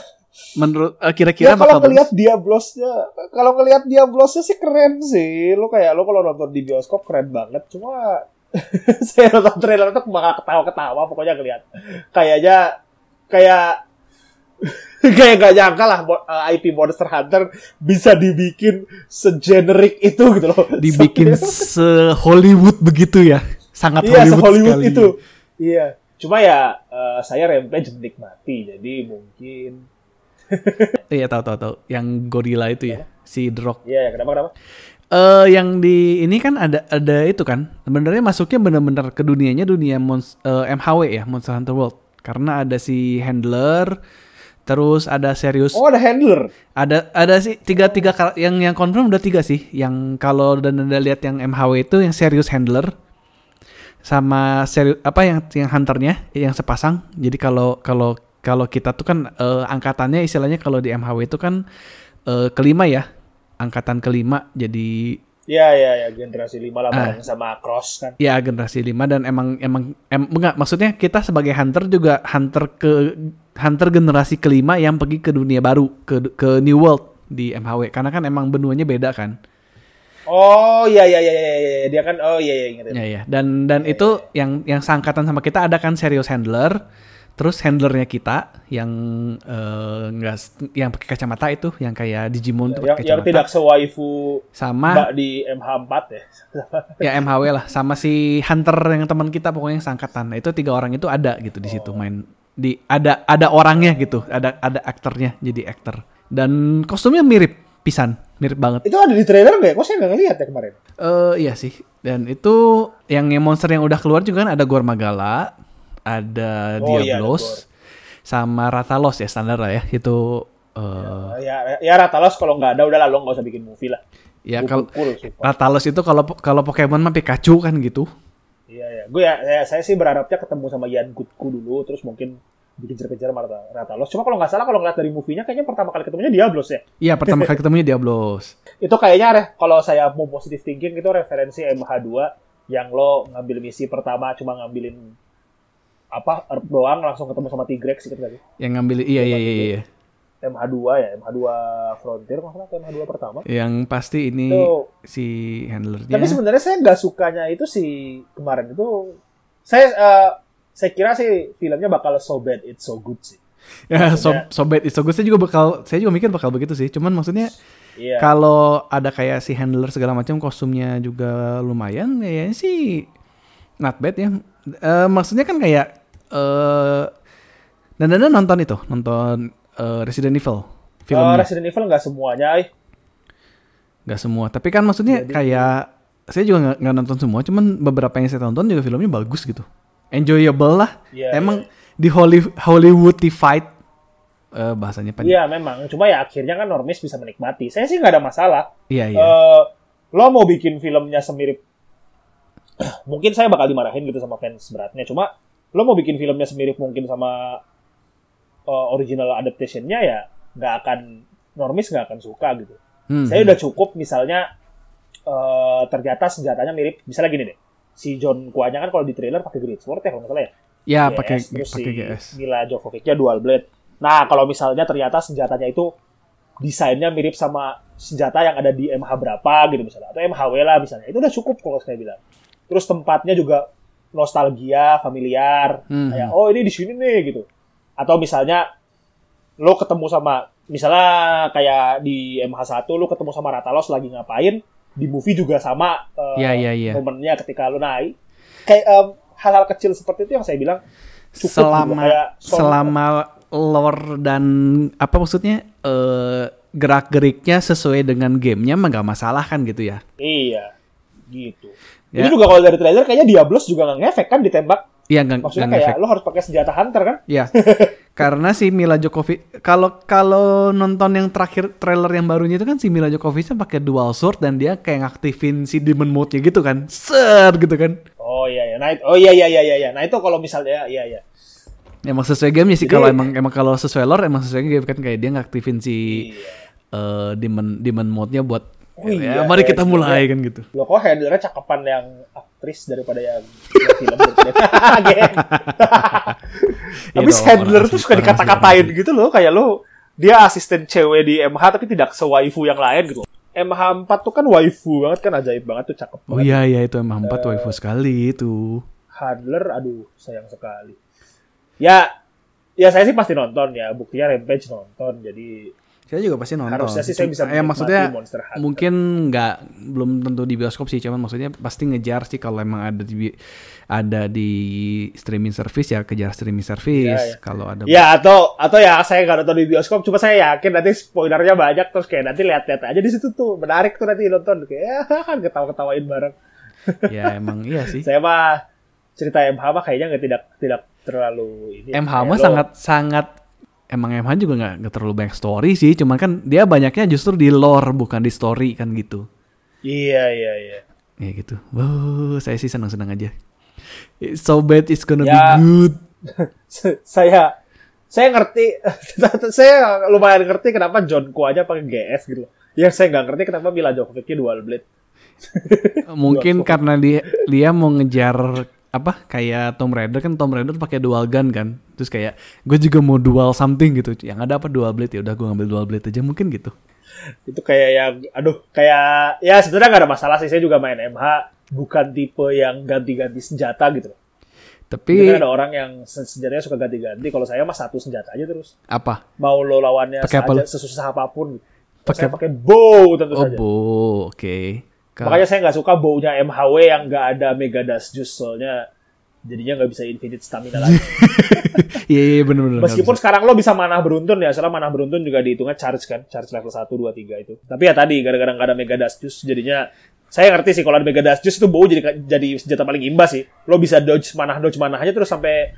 Menurut eh, kira-kira Ya kalau ngelihat? Diablosnya, kalau ngelihat Diablosnya sih keren sih. Lo kayak lo kalau nonton di bioskop keren banget. Cuma [LAUGHS] saya nonton trailer itu bakal ketawa-ketawa pokoknya ngelihat. Kayaknya kayak [LAUGHS] kayak gak nyangka lah uh, IP Monster Hunter bisa dibikin segenerik itu gitu loh. Dibikin [LAUGHS] se Hollywood begitu ya, sangat iya, Hollywood, Hollywood sekali. itu. Iya. Cuma ya uh, saya Rampage menikmati. Jadi mungkin [LAUGHS] Iya tahu tahu tahu. Yang gorila itu ya, si The Rock. Iya, ya, kenapa kenapa? Eh yang di ini kan ada ada itu kan. Sebenarnya masuknya benar-benar ke dunianya dunia mons, eh, MHW ya, Monster Hunter World. Karena ada si handler, terus ada serius Oh, ada handler. Ada ada sih tiga tiga yang yang confirm udah tiga sih. Yang kalau dan anda lihat yang MHW itu yang serius handler sama serius apa yang yang hunternya yang sepasang. Jadi kalau kalau kalau kita tuh kan eh, angkatannya istilahnya kalau di MHW itu kan eh, kelima ya, angkatan kelima. Jadi Iya, iya, ya, generasi 5 lah Ah. bareng sama Cross kan. ya generasi lima dan emang emang em, enggak maksudnya kita sebagai hunter juga hunter ke hunter generasi kelima yang pergi ke dunia baru ke ke New World di MHW karena kan emang benuanya beda kan. Oh, iya, iya, iya, iya, iya. Dia kan, oh iya, iya, ingat. Ya ya. Dan dan itu yang yang seangkatan sama kita ada kan serius handler. Terus handlernya kita yang eh, enggak yang pakai kacamata itu yang kayak Digimon tuh Yang, pakai yang kacamata. tidak sewaifu Sama Mbak di MH4 ya. [LAUGHS] ya MHW lah sama si hunter yang teman kita pokoknya yang seangkatan. Nah, itu tiga orang itu ada gitu di situ main di ada ada orangnya gitu, ada ada aktornya jadi aktor. Dan kostumnya mirip pisan, mirip banget. Itu ada di trailer nggak ya? Kok saya nggak ngeliat ya kemarin? Eh iya sih. Dan itu yang yang monster yang udah keluar juga kan ada Gormagala, ada Oh, iya, Diablos, Gor. sama Rathalos ya standar lah ya. Itu eh Ya, ya Ratalos kalau nggak ada udah lah lo nggak usah bikin movie lah. ya kalau. Rathalos itu kalau kalau Pokemon mah Pikachu kan gitu. Iya, ya. Gue ya, ya, saya sih berharapnya ketemu sama Ian Gutku dulu, terus mungkin dikejar-kejar sama Rata- Ratalos. Cuma kalau nggak salah kalau ngeliat dari movie-nya kayaknya pertama kali ketemunya Diablos ya. Iya pertama kali [LAUGHS] ketemunya Diablos. Itu kayaknya kalau saya mau positive thinking itu referensi MH2 yang lo ngambil misi pertama cuma ngambilin apa Earth doang langsung ketemu sama Tigrex gitu tadi. Yang ngambil iya iya iya iya. MH2 ya, MH2 Frontier salah atau MH2 pertama. Yang pasti ini Itu si handlernya. Tapi sebenarnya saya nggak sukanya itu si kemarin itu saya eh, saya kira sih filmnya bakal so bad it's so good sih. [LAUGHS] ya, so, maksudnya- Sobet Isogo saya juga bakal saya juga mikir bakal begitu sih. Cuman maksudnya Iya. kalau ada kayak si handler segala macam kostumnya juga lumayan kayaknya sih not bad ya. Eh, maksudnya kan kayak eh dan dan nonton itu, nonton eh, Resident Evil Eh, filmnya. Resident Evil nggak semuanya, eh. Nggak semua, tapi kan maksudnya Jadi- kayak saya juga nggak nonton semua, cuman beberapa yang saya tonton juga filmnya bagus gitu. Enjoyable lah. Iya, Emang di Holly, Hollywoodified eh, bahasanya apa? Iya memang, cuma ya akhirnya kan normis bisa menikmati. Saya sih nggak ada masalah. Iya, iya. Eh, lo mau bikin filmnya semirip, mungkin saya bakal dimarahin gitu sama fans beratnya. Cuma lo mau bikin filmnya semirip mungkin sama eh, original adaptationnya ya nggak akan normis nggak akan suka gitu. Hmm. Saya udah cukup misalnya eh, ternyata senjatanya mirip, misalnya gini deh. Si John Kuanya kan kalau di trailer pakai great sword ya kalau nggak salah ya. ya pakai pakai si GS. Mila Jovovich-nya dual blade. Nah, kalau misalnya ternyata senjatanya itu desainnya mirip sama senjata yang ada di MH berapa gitu misalnya atau MHW lah misalnya. Itu udah cukup kalau saya bilang. Terus tempatnya juga nostalgia familiar. Hmm. kayak oh ini di sini nih gitu. Atau misalnya lo ketemu sama misalnya kayak di MH1 lo ketemu sama Ratalos lagi ngapain di movie juga sama eh, Iya, iya, iya. momennya ketika lo naik. Kayak em, hal-hal kecil seperti itu yang saya bilang cukup selama kayak selama lore dan apa maksudnya eh gerak-geriknya sesuai dengan gamenya mah nggak masalah kan gitu ya? Iya gitu Ya. ini juga kalau dari trailer kayaknya Diablos juga nggak ngefek kan ditembak Iya nggak maksudnya nggak kayak ngefek. lo harus pakai senjata hunter kan Ya, [LAUGHS] karena si Mila Djokovic kalau kalau nonton yang terakhir trailer yang barunya itu kan si Mila Djokovicnya pakai dual sword dan dia kayak ngaktifin si demon mode-nya gitu kan. Ser gitu kan. oh iya iya nah oh iya iya iya iya iya. nah itu kalau misalnya iya iya Emang sesuai gamenya sih kalau emang emang kalau sesuai lore emang sesuai game kan kayak dia ngaktifin si Iya. eh, demon demon mode-nya buat Oh ya, iya, mari kita mulai sebenarnya- kan gitu. Loh kok handlernya cakepan yang aktris daripada yang, yang film. [LAUGHS] Tapi [LAUGHS] Iya dong, handler orang tuh suka dikata-katain gitu loh kayak lo dia asisten cewek di MH tapi tidak sewaifu yang lain gitu. MH4 tuh kan waifu banget kan ajaib banget tuh cakep Oh banget. iya iya itu emang empat Eh. waifu sekali itu. Handler aduh sayang sekali. Ya ya saya sih pasti nonton ya buktinya Rampage nonton jadi Saya juga pasti nonton. Harusnya sih saya bisa ya, menikmati maksudnya Monster Hunter. mungkin nggak belum tentu di bioskop sih, cuman maksudnya pasti ngejar sih kalau emang ada di ada di streaming service ya kejar streaming service. Iya, iya. Kalau ada Ya atau atau ya saya nggak nonton di bioskop, cuma saya yakin nanti spoilernya banyak terus kayak nanti lihat-lihat aja di situ tuh menarik tuh nanti nonton kayak [LAUGHS] ya, kan ketawa-ketawain bareng. [LAUGHS] ya emang iya sih. Saya mah cerita MH mah kayaknya nggak tidak tidak terlalu ini. MH mah sangat sangat emang MH juga nggak nggak terlalu banyak story sih, cuman kan dia banyaknya justru di lore bukan di story kan gitu. Iya iya iya. Ya gitu. Wow, saya sih senang-senang aja. It's so bad it's gonna Ya. be good. [LAUGHS] saya saya ngerti [LAUGHS] saya lumayan ngerti kenapa John Ko aja pakai GS gitu loh. Ya saya nggak ngerti kenapa Mila Jovovicnya dual blade. [LAUGHS] Mungkin karena dia dia mau ngejar apa kayak Tomb Raider kan Tomb Raider pakai dual gun kan. Terus kayak gue juga mau dual something gitu. Yang ada apa dual blade ya udah gue ngambil dual blade aja mungkin gitu. itu kayak yang aduh kayak ya sebenarnya nggak ada masalah sih saya juga main MH bukan tipe yang ganti-ganti senjata gitu loh. Jadi Tapi kan ada orang yang sen- senjatanya suka ganti-ganti kalau saya mah satu senjata aja terus apa? mau lo lawannya saja sesusah apa pun. Pakai saya pakai bow tentu Oh, saja bo, oke. Ka- makanya saya nggak suka bownya MHW yang nggak ada Mega Dash Juice soalnya jadinya nggak bisa infinite stamina lagi [LAUGHS] [LAUGHS] Iya, iya bener-bener. nggak Meskipun bisa. sekarang lo bisa manah beruntun ya, soalnya manah beruntun juga dihitungnya charge kan, charge level 1, 2, 3 itu. Tapi ya tadi, gara-gara nggak ada Mega Dash Juice, jadinya saya ngerti sih kalau ada Mega Dash Juice itu bau jadi jadi senjata paling imbas sih. Lo bisa dodge manah dodge manah aja terus sampai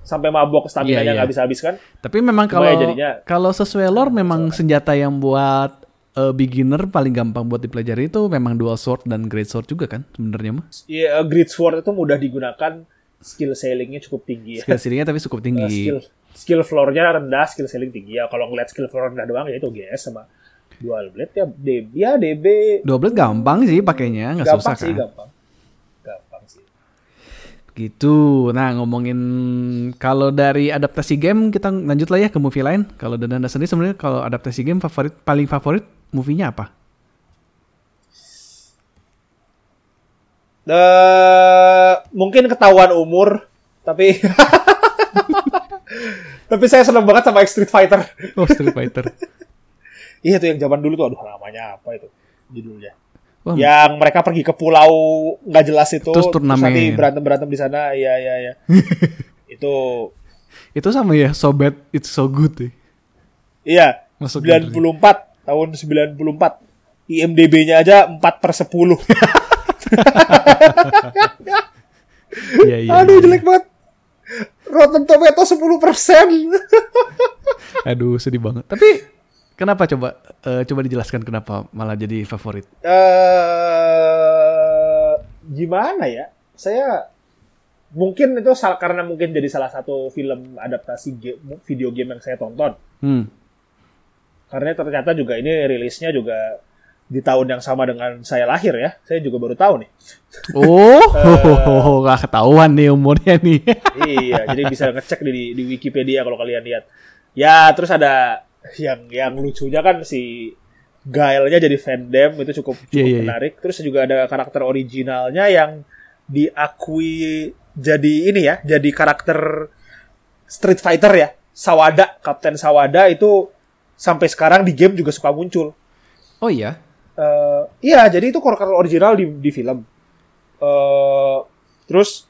sampai mabok stamina Iya, nya iya. nggak bisa habis kan. Tapi memang Cuma kalau ya jadinya- kalau sesuai lore memang senjata yang buat eh, beginner paling gampang buat dipelajari itu memang dual sword dan great sword juga kan sebenarnya mah. Iya, Great Sword itu mudah digunakan, skill ceilingnya cukup tinggi ya. Skill ceilingnya tapi cukup tinggi. skill skill floor-nya rendah, skill ceiling tinggi ya. Kalau ngeliat skill floor rendah doang ya itu GS sama dual blade ya DB ya DB Dua blade gampang sih pakainya, nggak susah sih kan. gampang. Gampang sih. Gitu. Nah, ngomongin kalau dari adaptasi game kita lanjut lah ya ke movie lain. Kalau dan Anda sendiri sebenarnya kalau adaptasi game favorit paling favorit movie-nya apa? Eh, mungkin ketahuan umur, tapi [LAUGHS] tapi saya seneng banget sama Street Fighter. Oh, Street Fighter. [LAUGHS] Iya tuh yang zaman dulu tuh, aduh namanya apa itu judulnya? Wah, Yang mereka pergi ke pulau nggak jelas itu, Terus turnamen. nanti berantem berantem di sana, iya iya iya. [LAUGHS] itu itu sama ya, So Bad It's So Good deh. iya Masuk 94 tahun 94 IMDb-nya aja 4 per 10 Iya, iya. Aduh iya. jelek banget. Rotten Tomato 10 persen. Aduh, sedih banget. Tapi kenapa coba eh, coba dijelaskan kenapa malah jadi favorit? Eh, gimana ya? Saya mungkin itu sal- karena mungkin jadi salah satu film adaptasi ge- video game yang saya tonton. Hmm. Karena ternyata juga ini rilisnya juga di tahun yang sama dengan saya lahir ya. Saya juga baru tahu nih. Oh, Eh. [LAUGHS] nggak ketahuan nih umurnya nih. [LAUGHS] iya, jadi bisa ngecek di di Wikipedia kalau kalian lihat. Ya, terus ada yang yang lucunya kan si Gael-nya jadi Vandam itu cukup cukup Iya, iya, iya. menarik. Terus juga ada karakter originalnya yang diakui jadi ini ya, jadi karakter Street Fighter ya. Sawada, Kapten Sawada itu sampai sekarang di game juga suka muncul. Oh iya. Eh, iya, jadi itu karakter original di di film. eh terus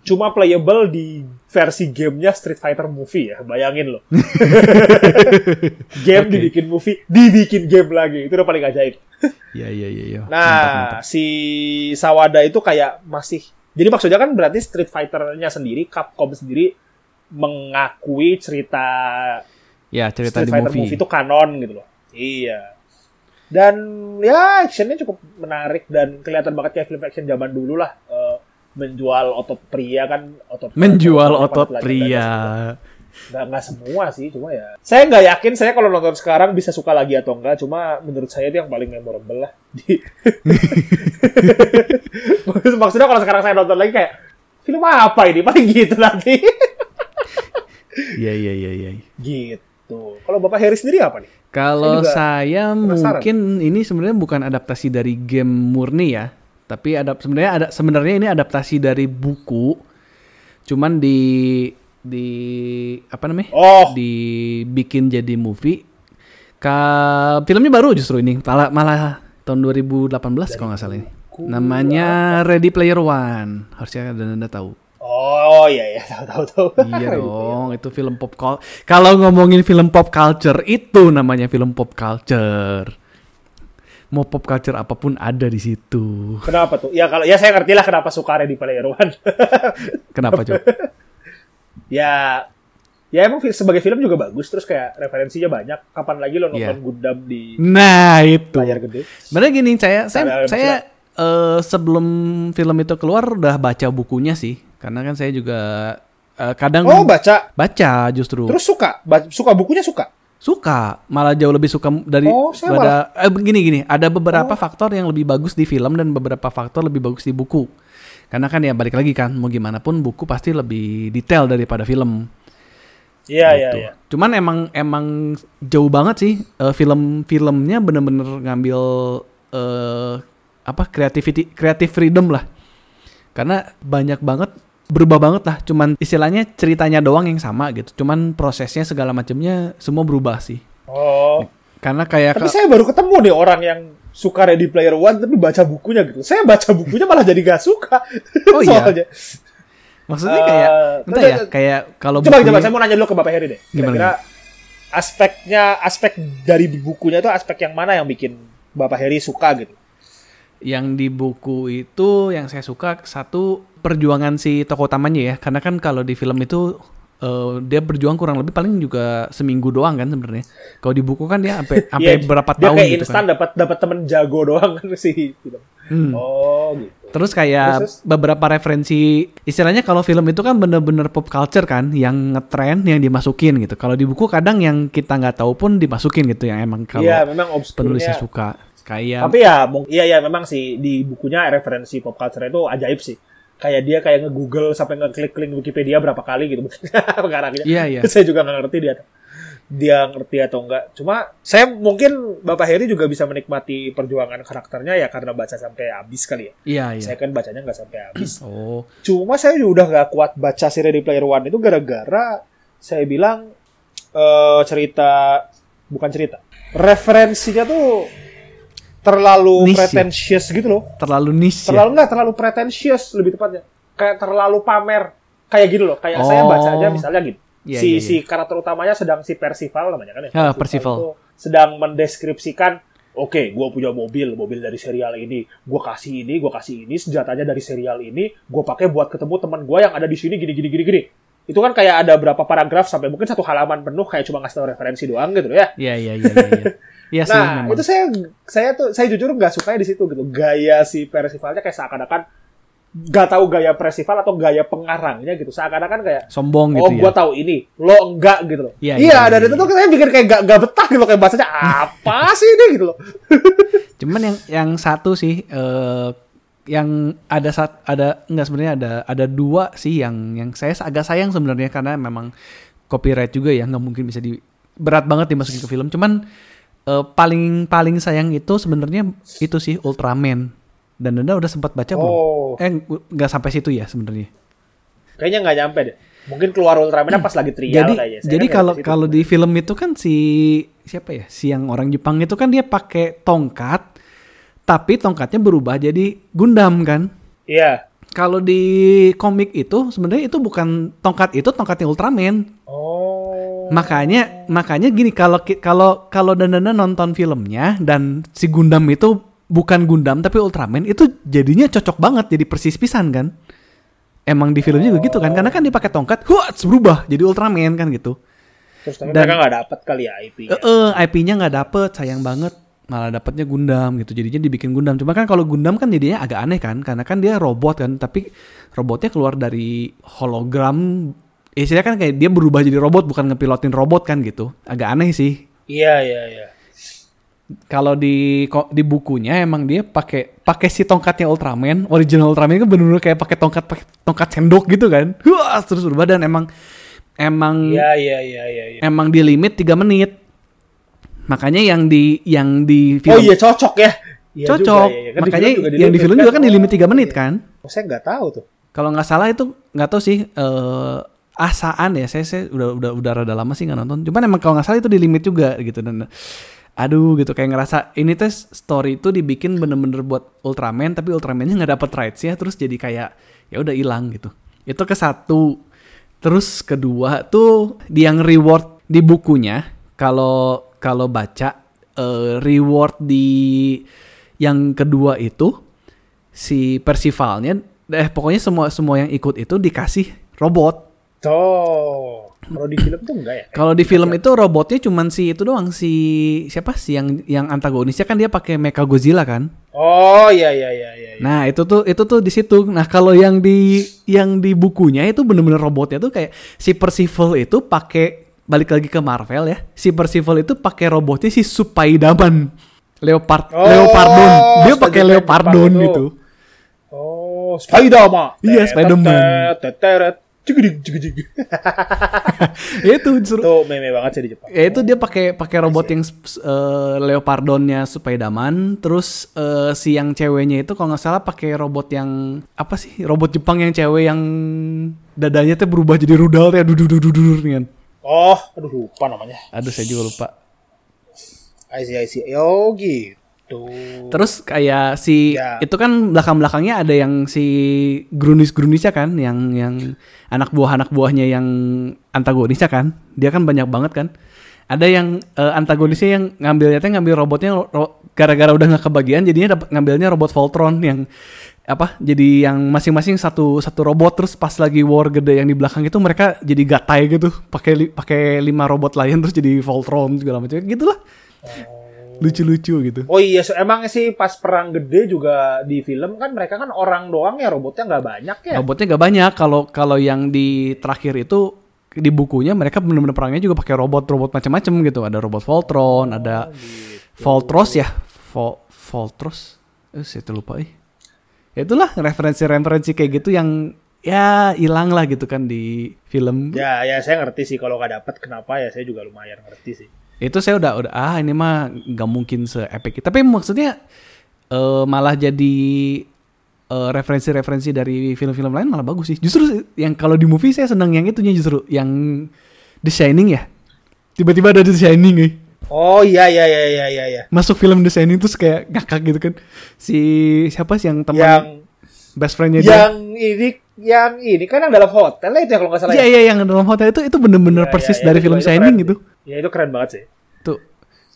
cuma playable di versi gamenya Street Fighter movie ya, bayangin loh. [LAUGHS] game Oke. dibikin movie, dibikin game lagi, itu udah paling ajaib. Iya iya iya. iya. Nah, Mantap, mantap. si Sawada itu kayak masih jadi maksudnya kan berarti Street Fighter-nya sendiri, Capcom sendiri mengakui cerita Ya cerita Street di Fighter movie. movie. itu kanon gitu loh. Iya. Dan ya actionnya cukup menarik dan kelihatan banget kayak film action zaman dulu lah. Eh, menjual otot pria kan otot Menjual otot pelajar pria. Nggak, nggak semua sih, cuma ya. Saya nggak yakin saya kalau nonton sekarang bisa suka lagi atau enggak. Cuma menurut saya itu yang paling memorable lah. Di... [LAUGHS] Maksudnya kalau sekarang saya nonton lagi kayak film apa ini? Paling gitu nanti. Iya iya iya iya. gitu. Kalau Bapak Harry sendiri apa nih? Kalau saya penasaran. mungkin ini sebenarnya bukan adaptasi dari game murni ya, tapi ada sebenarnya ada sebenarnya ini adaptasi dari buku. Cuman di di apa namanya? Oh, dibikin jadi movie. Ka filmnya baru justru ini, malah malah tahun 2018 kalau nggak salah ini. Namanya Ready Player One. Harusnya ada anda tahu. Oh iya iya tahu tahu tahu. Iya [LAUGHS] dong, itu film pop culture. Kalau ngomongin film pop culture itu namanya film pop culture. Mau pop culture apa pun ada di situ. Kenapa tuh? Ya kalau ya saya ngerti lah kenapa suka Ready Player One. [LAUGHS] Kenapa coba? [LAUGHS] ya ya emang sebagai film juga bagus terus kayak referensinya banyak. Kapan lagi lo nonton Iya. Gundam di Nah itu. layar gede? Sebenarnya gini, saya saya Ada- saya eh, sebelum film itu keluar udah baca bukunya sih, karena kan saya juga eh, kadang Oh baca? Baca justru. Terus suka? Ba- suka bukunya suka. suka. Malah jauh lebih suka dari Oh, pada eh begini gini. Ada beberapa faktor yang lebih bagus di film dan beberapa faktor lebih bagus di buku. Karena kan ya balik lagi kan mau gimana pun buku pasti lebih detail daripada film. Iya iya gitu. iya. cuman emang emang jauh banget sih eh, film-filmnya bener-bener ngambil eh apa creativity creative freedom lah. Karena banyak banget berubah banget lah cuman istilahnya ceritanya doang yang sama gitu cuman prosesnya segala macamnya semua berubah sih Oh. karena kayak Tapi saya baru ketemu nih orang yang suka Ready Player One tapi baca bukunya gitu. Saya baca bukunya malah jadi gak suka. [LAUGHS] Oh, iya? Soalnya. maksudnya Eh, kayak entah terus- ya kayak kalau Coba bukunya- coba saya mau nanya dulu ke Bapak Heri deh. Gimana, Kira-kira aspeknya aspek dari bukunya itu aspek yang mana yang bikin Bapak Heri suka gitu? yang di buku itu yang saya suka satu perjuangan si tokoh utamanya ya karena kan kalau di film itu eh, dia berjuang kurang lebih paling juga seminggu doang kan sebenarnya kalau di buku kan dia sampai [LAUGHS] sampai Iya, berapa dia tahun kayak gitu instan kan dapat dapat temen jago doang kan sih film. Hmm. Oh gitu. terus kayak Terus, beberapa referensi istilahnya kalau film itu kan bener-bener pop culture kan yang ngetren yang dimasukin gitu kalau di buku kadang yang kita nggak tahu pun dimasukin gitu yang emang kalau Iya memang penulisnya suka kayak Tapi ya, iya ya memang sih di bukunya referensi pop culture itu ajaib sih. Kayak dia kayak nge-google sampai ngeklik-klik Wikipedia berapa kali gitu [LAUGHS] pengarangnya. Iya, iya. Saya juga nggak ngerti dia dia ngerti atau enggak. Cuma saya mungkin Bapak Heri juga bisa menikmati perjuangan karakternya ya karena baca sampai habis kali ya. iya iya Saya kan bacanya nggak sampai habis. [CLEARS THROAT] oh Cuma saya juga udah nggak kuat baca si Ready Player One itu gara-gara saya bilang eh, cerita bukan cerita referensinya tuh terlalu Niche ya? pretentious gitu loh. terlalu niche ya Terlalu nggak terlalu pretentious lebih tepatnya. Kayak terlalu pamer. Kayak gitu loh. Kayak saya Oh. bacanya misalnya gitu. Iya, si iya, si karakter utamanya sedang si Percival namanya kan ya. Ah, Percival. itu sedang mendeskripsikan Oke, gue punya mobil, mobil dari serial ini. Gue kasih ini, gue kasih ini, senjatanya dari serial ini. Gue pakai buat ketemu teman gue yang ada di sini, gini, gini, gini, gini. Itu kan kayak ada berapa paragraf sampai mungkin satu halaman penuh kayak cuma ngasih tau referensi doang gitu ya. Iya iya iya [LAUGHS] iya. Iya Iya sih Nah, memang. itu saya saya tuh saya jujur nggak sukanya di situ gitu. Gaya si Percivalnya kayak seakan-akan nggak tahu gaya Percival atau gaya pengarangnya gitu. Seakan-akan kayak sombong oh gitu gua ya. tahu ini, lo enggak gitu loh. Iya, Iya, iya, dan iya, itu tuh saya pikir kayak gak, gak betah gitu kayak bahasanya [LAUGHS] apa sih ini gitu loh. [LAUGHS] Cuman yang yang satu sih eh yang ada saat ada enggak sebenarnya ada ada dua sih yang yang saya agak sayang sebenarnya karena memang copyright juga ya nggak mungkin bisa di berat banget dimasukin ke film. Cuman eh, paling paling sayang itu sebenarnya itu sih Ultraman. Dan udah sempat baca belum? Oh. Eh nggak sampai situ ya sebenarnya. Kayaknya nggak nyampe deh. Mungkin keluar Ultraman pas lagi trial jadi kayaknya. Saya jadi kan kalau kalau di film itu kan si siapa ya si yang orang Jepang itu kan dia pakai tongkat tapi tongkatnya berubah jadi Gundam kan Iya. kalau di komik itu sebenarnya itu bukan tongkat itu tongkatnya Ultraman Oh. Makanya makanya gini kalau kalau kalau dandana nonton filmnya dan si Gundam itu bukan Gundam tapi Ultraman itu jadinya cocok banget jadi persis pisan kan emang di film juga gitu kan karena kan dia pakai tongkat wah berubah jadi Ultraman kan gitu Terus tapi dan- mereka nggak dapet kali ya IP-nya. Eh, eh, IP-nya nggak dapet, sayang banget. Malah dapetnya Gundam gitu. Jadinya dibikin Gundam. Cuma kan kalau Gundam kan jadinya agak aneh kan, karena kan dia robot kan, tapi robotnya keluar dari hologram. Istilahnya kan kayak dia berubah jadi robot, bukan ngepilotin robot kan gitu. Agak aneh sih. Iya iya iya. Kalau di di bukunya emang dia pakai pakai si tongkatnya Ultraman, original Ultraman kan bener-bener kayak pakai tongkat pakai tongkat sendok gitu kan. Wah, terus berubah dan emang emang Iya iya iya iya. iya. emang di limit 3 menit. Makanya yang di yang di film Oh iya cocok ya. Iya cocok. juga, iya, iya. Kan di Makanya film juga di yang di film kan. juga kan di limit 3 Oh, menit iya. kan. Oh, saya nggak tahu tuh. Kalau nggak salah itu nggak tahu sih eh asaan ya. Saya saya udah udah udah rada lama sih nggak nonton. Cuman emang kalau nggak salah itu di limit juga gitu dan aduh gitu kayak ngerasa ini tuh story itu dibikin bener-bener buat Ultraman tapi Ultramannya nggak dapet rights ya terus jadi kayak ya udah hilang gitu. Itu ke satu. Terus kedua tuh di yang reward di bukunya kalau kalau baca eh, reward di yang kedua itu si Percivalnya eh pokoknya semua semua yang ikut itu dikasih robot. Tuh. Kalau di film tuh enggak ya? Kalau di film itu robotnya cuman si itu doang si siapa sih yang yang antagonisnya kan dia pakai Mecha Godzilla kan. Oh iya iya iya iya. iya. Nah, itu tuh itu tuh di situ. Nah, kalau yang di yang di bukunya itu bener-bener robotnya tuh kayak si Percival itu pakai balik lagi ke Marvel ya. Si Percival itu pakai robotnya si Supaidaman. Leopard Oh, Leopardon. Dia pakai Leopardon itu. gitu. Oh, Spider-Man. Iya, Spider-Man. Cigedig, cigedig. [LAUGHS] Ya itu justru Itu meme banget sih di Jepang. ya itu dia pakai pakai robot yang eh, Leopardonnya Supaidaman, terus eh, si yang ceweknya itu kalau nggak salah pakai robot yang apa sih? Robot Jepang yang cewek yang dadanya tuh berubah jadi rudal ya dududududur kan. Oh, aduh lupa namanya. Aduh saya juga lupa. I see, I see. Oh gitu. Terus kayak si Ya. itu kan belakang-belakangnya ada yang si Grunis-Grunisnya kan, yang yang anak buah anak buahnya yang antagonisnya kan. Dia kan banyak banget kan. Ada yang eh, antagonisnya yang ngambilnya teh ngambil robotnya ro- gara-gara udah nggak kebagian jadinya dapat ngambilnya robot Voltron yang apa jadi yang masing-masing satu satu robot terus pas lagi war gede yang di belakang itu mereka jadi gatai gitu pakai pakai lima robot lain terus jadi Voltron segala macam gitulah lucu-lucu gitu Oh iya, so- emang sih pas perang gede juga di film kan mereka kan orang doang ya robotnya nggak banyak ya. Robotnya gak banyak. Kalau kalau yang di terakhir itu di bukunya mereka benar-benar perangnya juga pakai robot-robot macam-macam gitu. Ada robot Voltron, ada Voltros ya, Vol Voltros. Eh, saya tuh lupa eh. Ya itulah referensi-referensi kayak gitu yang ya hilang lah gitu kan di film. Ya, ya saya ngerti sih kalau nggak dapet kenapa ya saya juga lumayan ngerti sih. Itu saya udah udah ah ini mah nggak mungkin se-epic. Tapi maksudnya eh, malah jadi eh, referensi-referensi dari film-film lain malah bagus sih. Justru yang kalau di movie saya senang yang itunya justru yang The Shining ya. Tiba-tiba ada The Shining eh. Oh iya iya iya iya iya. iya. Masuk film The Shining terus kayak ngakak gitu kan. Si siapa sih yang teman Yang best friendnya dia? yang ini yang ini kan yang dalam hotel itu ya kalau nggak salah. Iya ya? iya yang dalam hotel itu itu bener-bener Iya, persis iya, dari itu film Shining gitu. Ya itu keren banget sih. Tuh.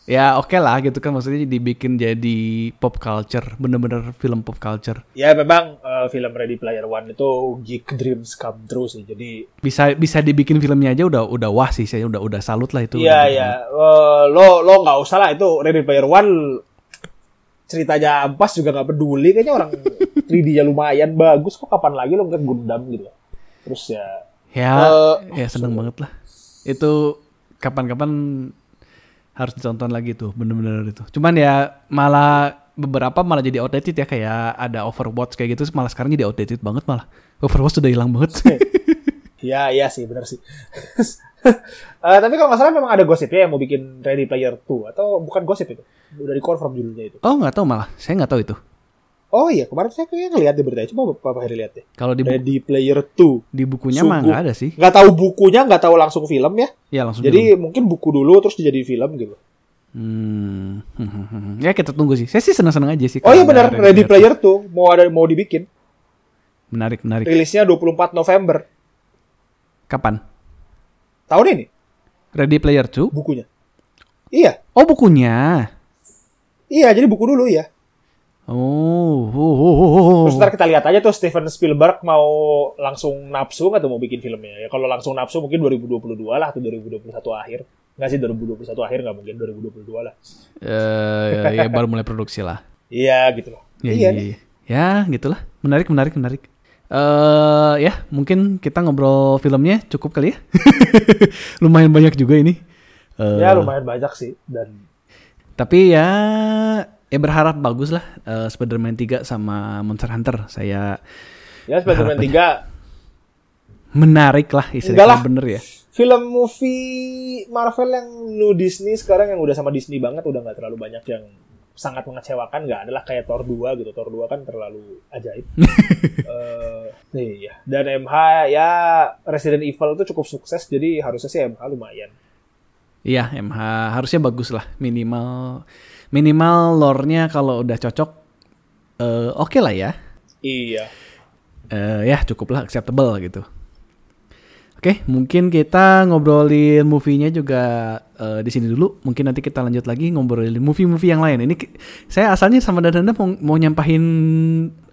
Ya oke lah gitu kan maksudnya dibikin jadi pop culture, bener-bener film pop culture. Ya memang eh, film Ready Player One itu geek dreams come true sih. Jadi Bisa bisa dibikin filmnya aja udah udah wah sih saya udah udah salut lah itu. Iya iya, Eh, lo lo nggak usah lah itu Ready Player One ceritanya ampas juga nggak peduli kayaknya orang [LAUGHS] 3D-nya lumayan bagus kok kapan lagi lo ngeliat Gundam gitu. Terus ya Ya, Eh, ya seneng banget lah. Itu kapan-kapan harus ditonton lagi tuh, bener-bener itu. Cuman ya malah beberapa malah jadi outdated ya kayak ada Overwatch kayak gitu malah sekarang jadi outdated banget malah. Overwatch sudah hilang banget. [LAUGHS] ya iya sih benar sih. [LAUGHS] Eh, tapi kalau nggak salah memang ada gosipnya yang mau bikin Ready Player 2 atau bukan gosip itu? Udah di confirm judulnya itu. oh nggak tahu malah, saya nggak tahu itu. Oh iya, kemarin saya kayaknya ngeliat di beritanya. Coba Bapak Heri lihat deh. Kalau di, Ready Player 2. di bukunya mah nggak ada sih. Nggak tahu bukunya, nggak tahu langsung film ya. Ya langsung. Jadi mungkin buku dulu terus jadi film gitu. Hmm. [LAUGHS] ya kita tunggu sih. Saya sih senang-senang aja sih. Oh iya benar, Ready Player 2 mau ada mau dibikin. Menarik, menarik. Rilisnya 24 November Kapan? tahun ini Ready Player 2? bukunya. Iya, Oh bukunya. iya jadi buku dulu ya. Oh, oh, oh, oh, oh. Terus ntar kita lihat aja tuh Steven Spielberg mau langsung nafsu nggak tuh mau bikin filmnya. Ya kalau langsung nafsu mungkin 2022 lah atau 2021 akhir. Nggak sih 2021 akhir nggak mungkin 2022 lah. Eh, ya, ya, baru mulai produksi lah. Iya gitu loh. Ya, iya iya, iya. ya gitulah. Menarik, menarik, menarik. Eh, ya mungkin kita ngobrol filmnya cukup kali ya. [LAUGHS] Lumayan banyak juga ini. Eh, Ya lumayan banyak sih dan Tapi ya, ya berharap bagus lah. eh, Spider-Man 3 sama Monster Hunter. Saya ya Spider-Man 3 menarik lah istilahnya lah. bener ya. film movie Marvel yang new Disney sekarang yang udah sama Disney banget udah nggak terlalu banyak yang sangat mengecewakan nggak adalah kayak Thor 2 gitu Thor 2 kan terlalu ajaib [LAUGHS] Eh iya dan MH ya Resident Evil itu cukup sukses jadi harusnya sih MH lumayan Iya, MH harusnya bagus lah minimal minimal lore-nya kalau udah cocok eh, oke lah ya. iya Eh, ya cukup lah acceptable gitu. Oke, mungkin kita ngobrolin movie-nya juga eh, di sini dulu. Mungkin nanti kita lanjut lagi ngobrolin movie-movie yang lain. Ini saya asalnya sama Danda mau, mau nyampahin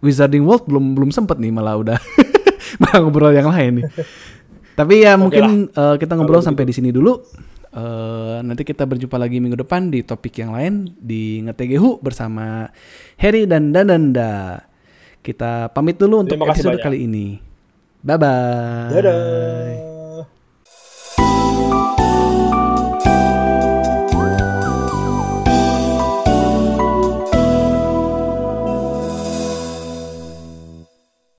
Wizarding World belum belum sempet nih malah udah [LAUGHS] malah ngobrol yang lain nih. Tapi ya mungkin eh, kita ngobrol sampai di sini dulu. Eh, nanti kita berjumpa lagi minggu depan di topik yang lain di Ngetegehu bersama Harry dan Dananda. Kita pamit dulu untuk episode banyak. kali ini. Bye bye. dadah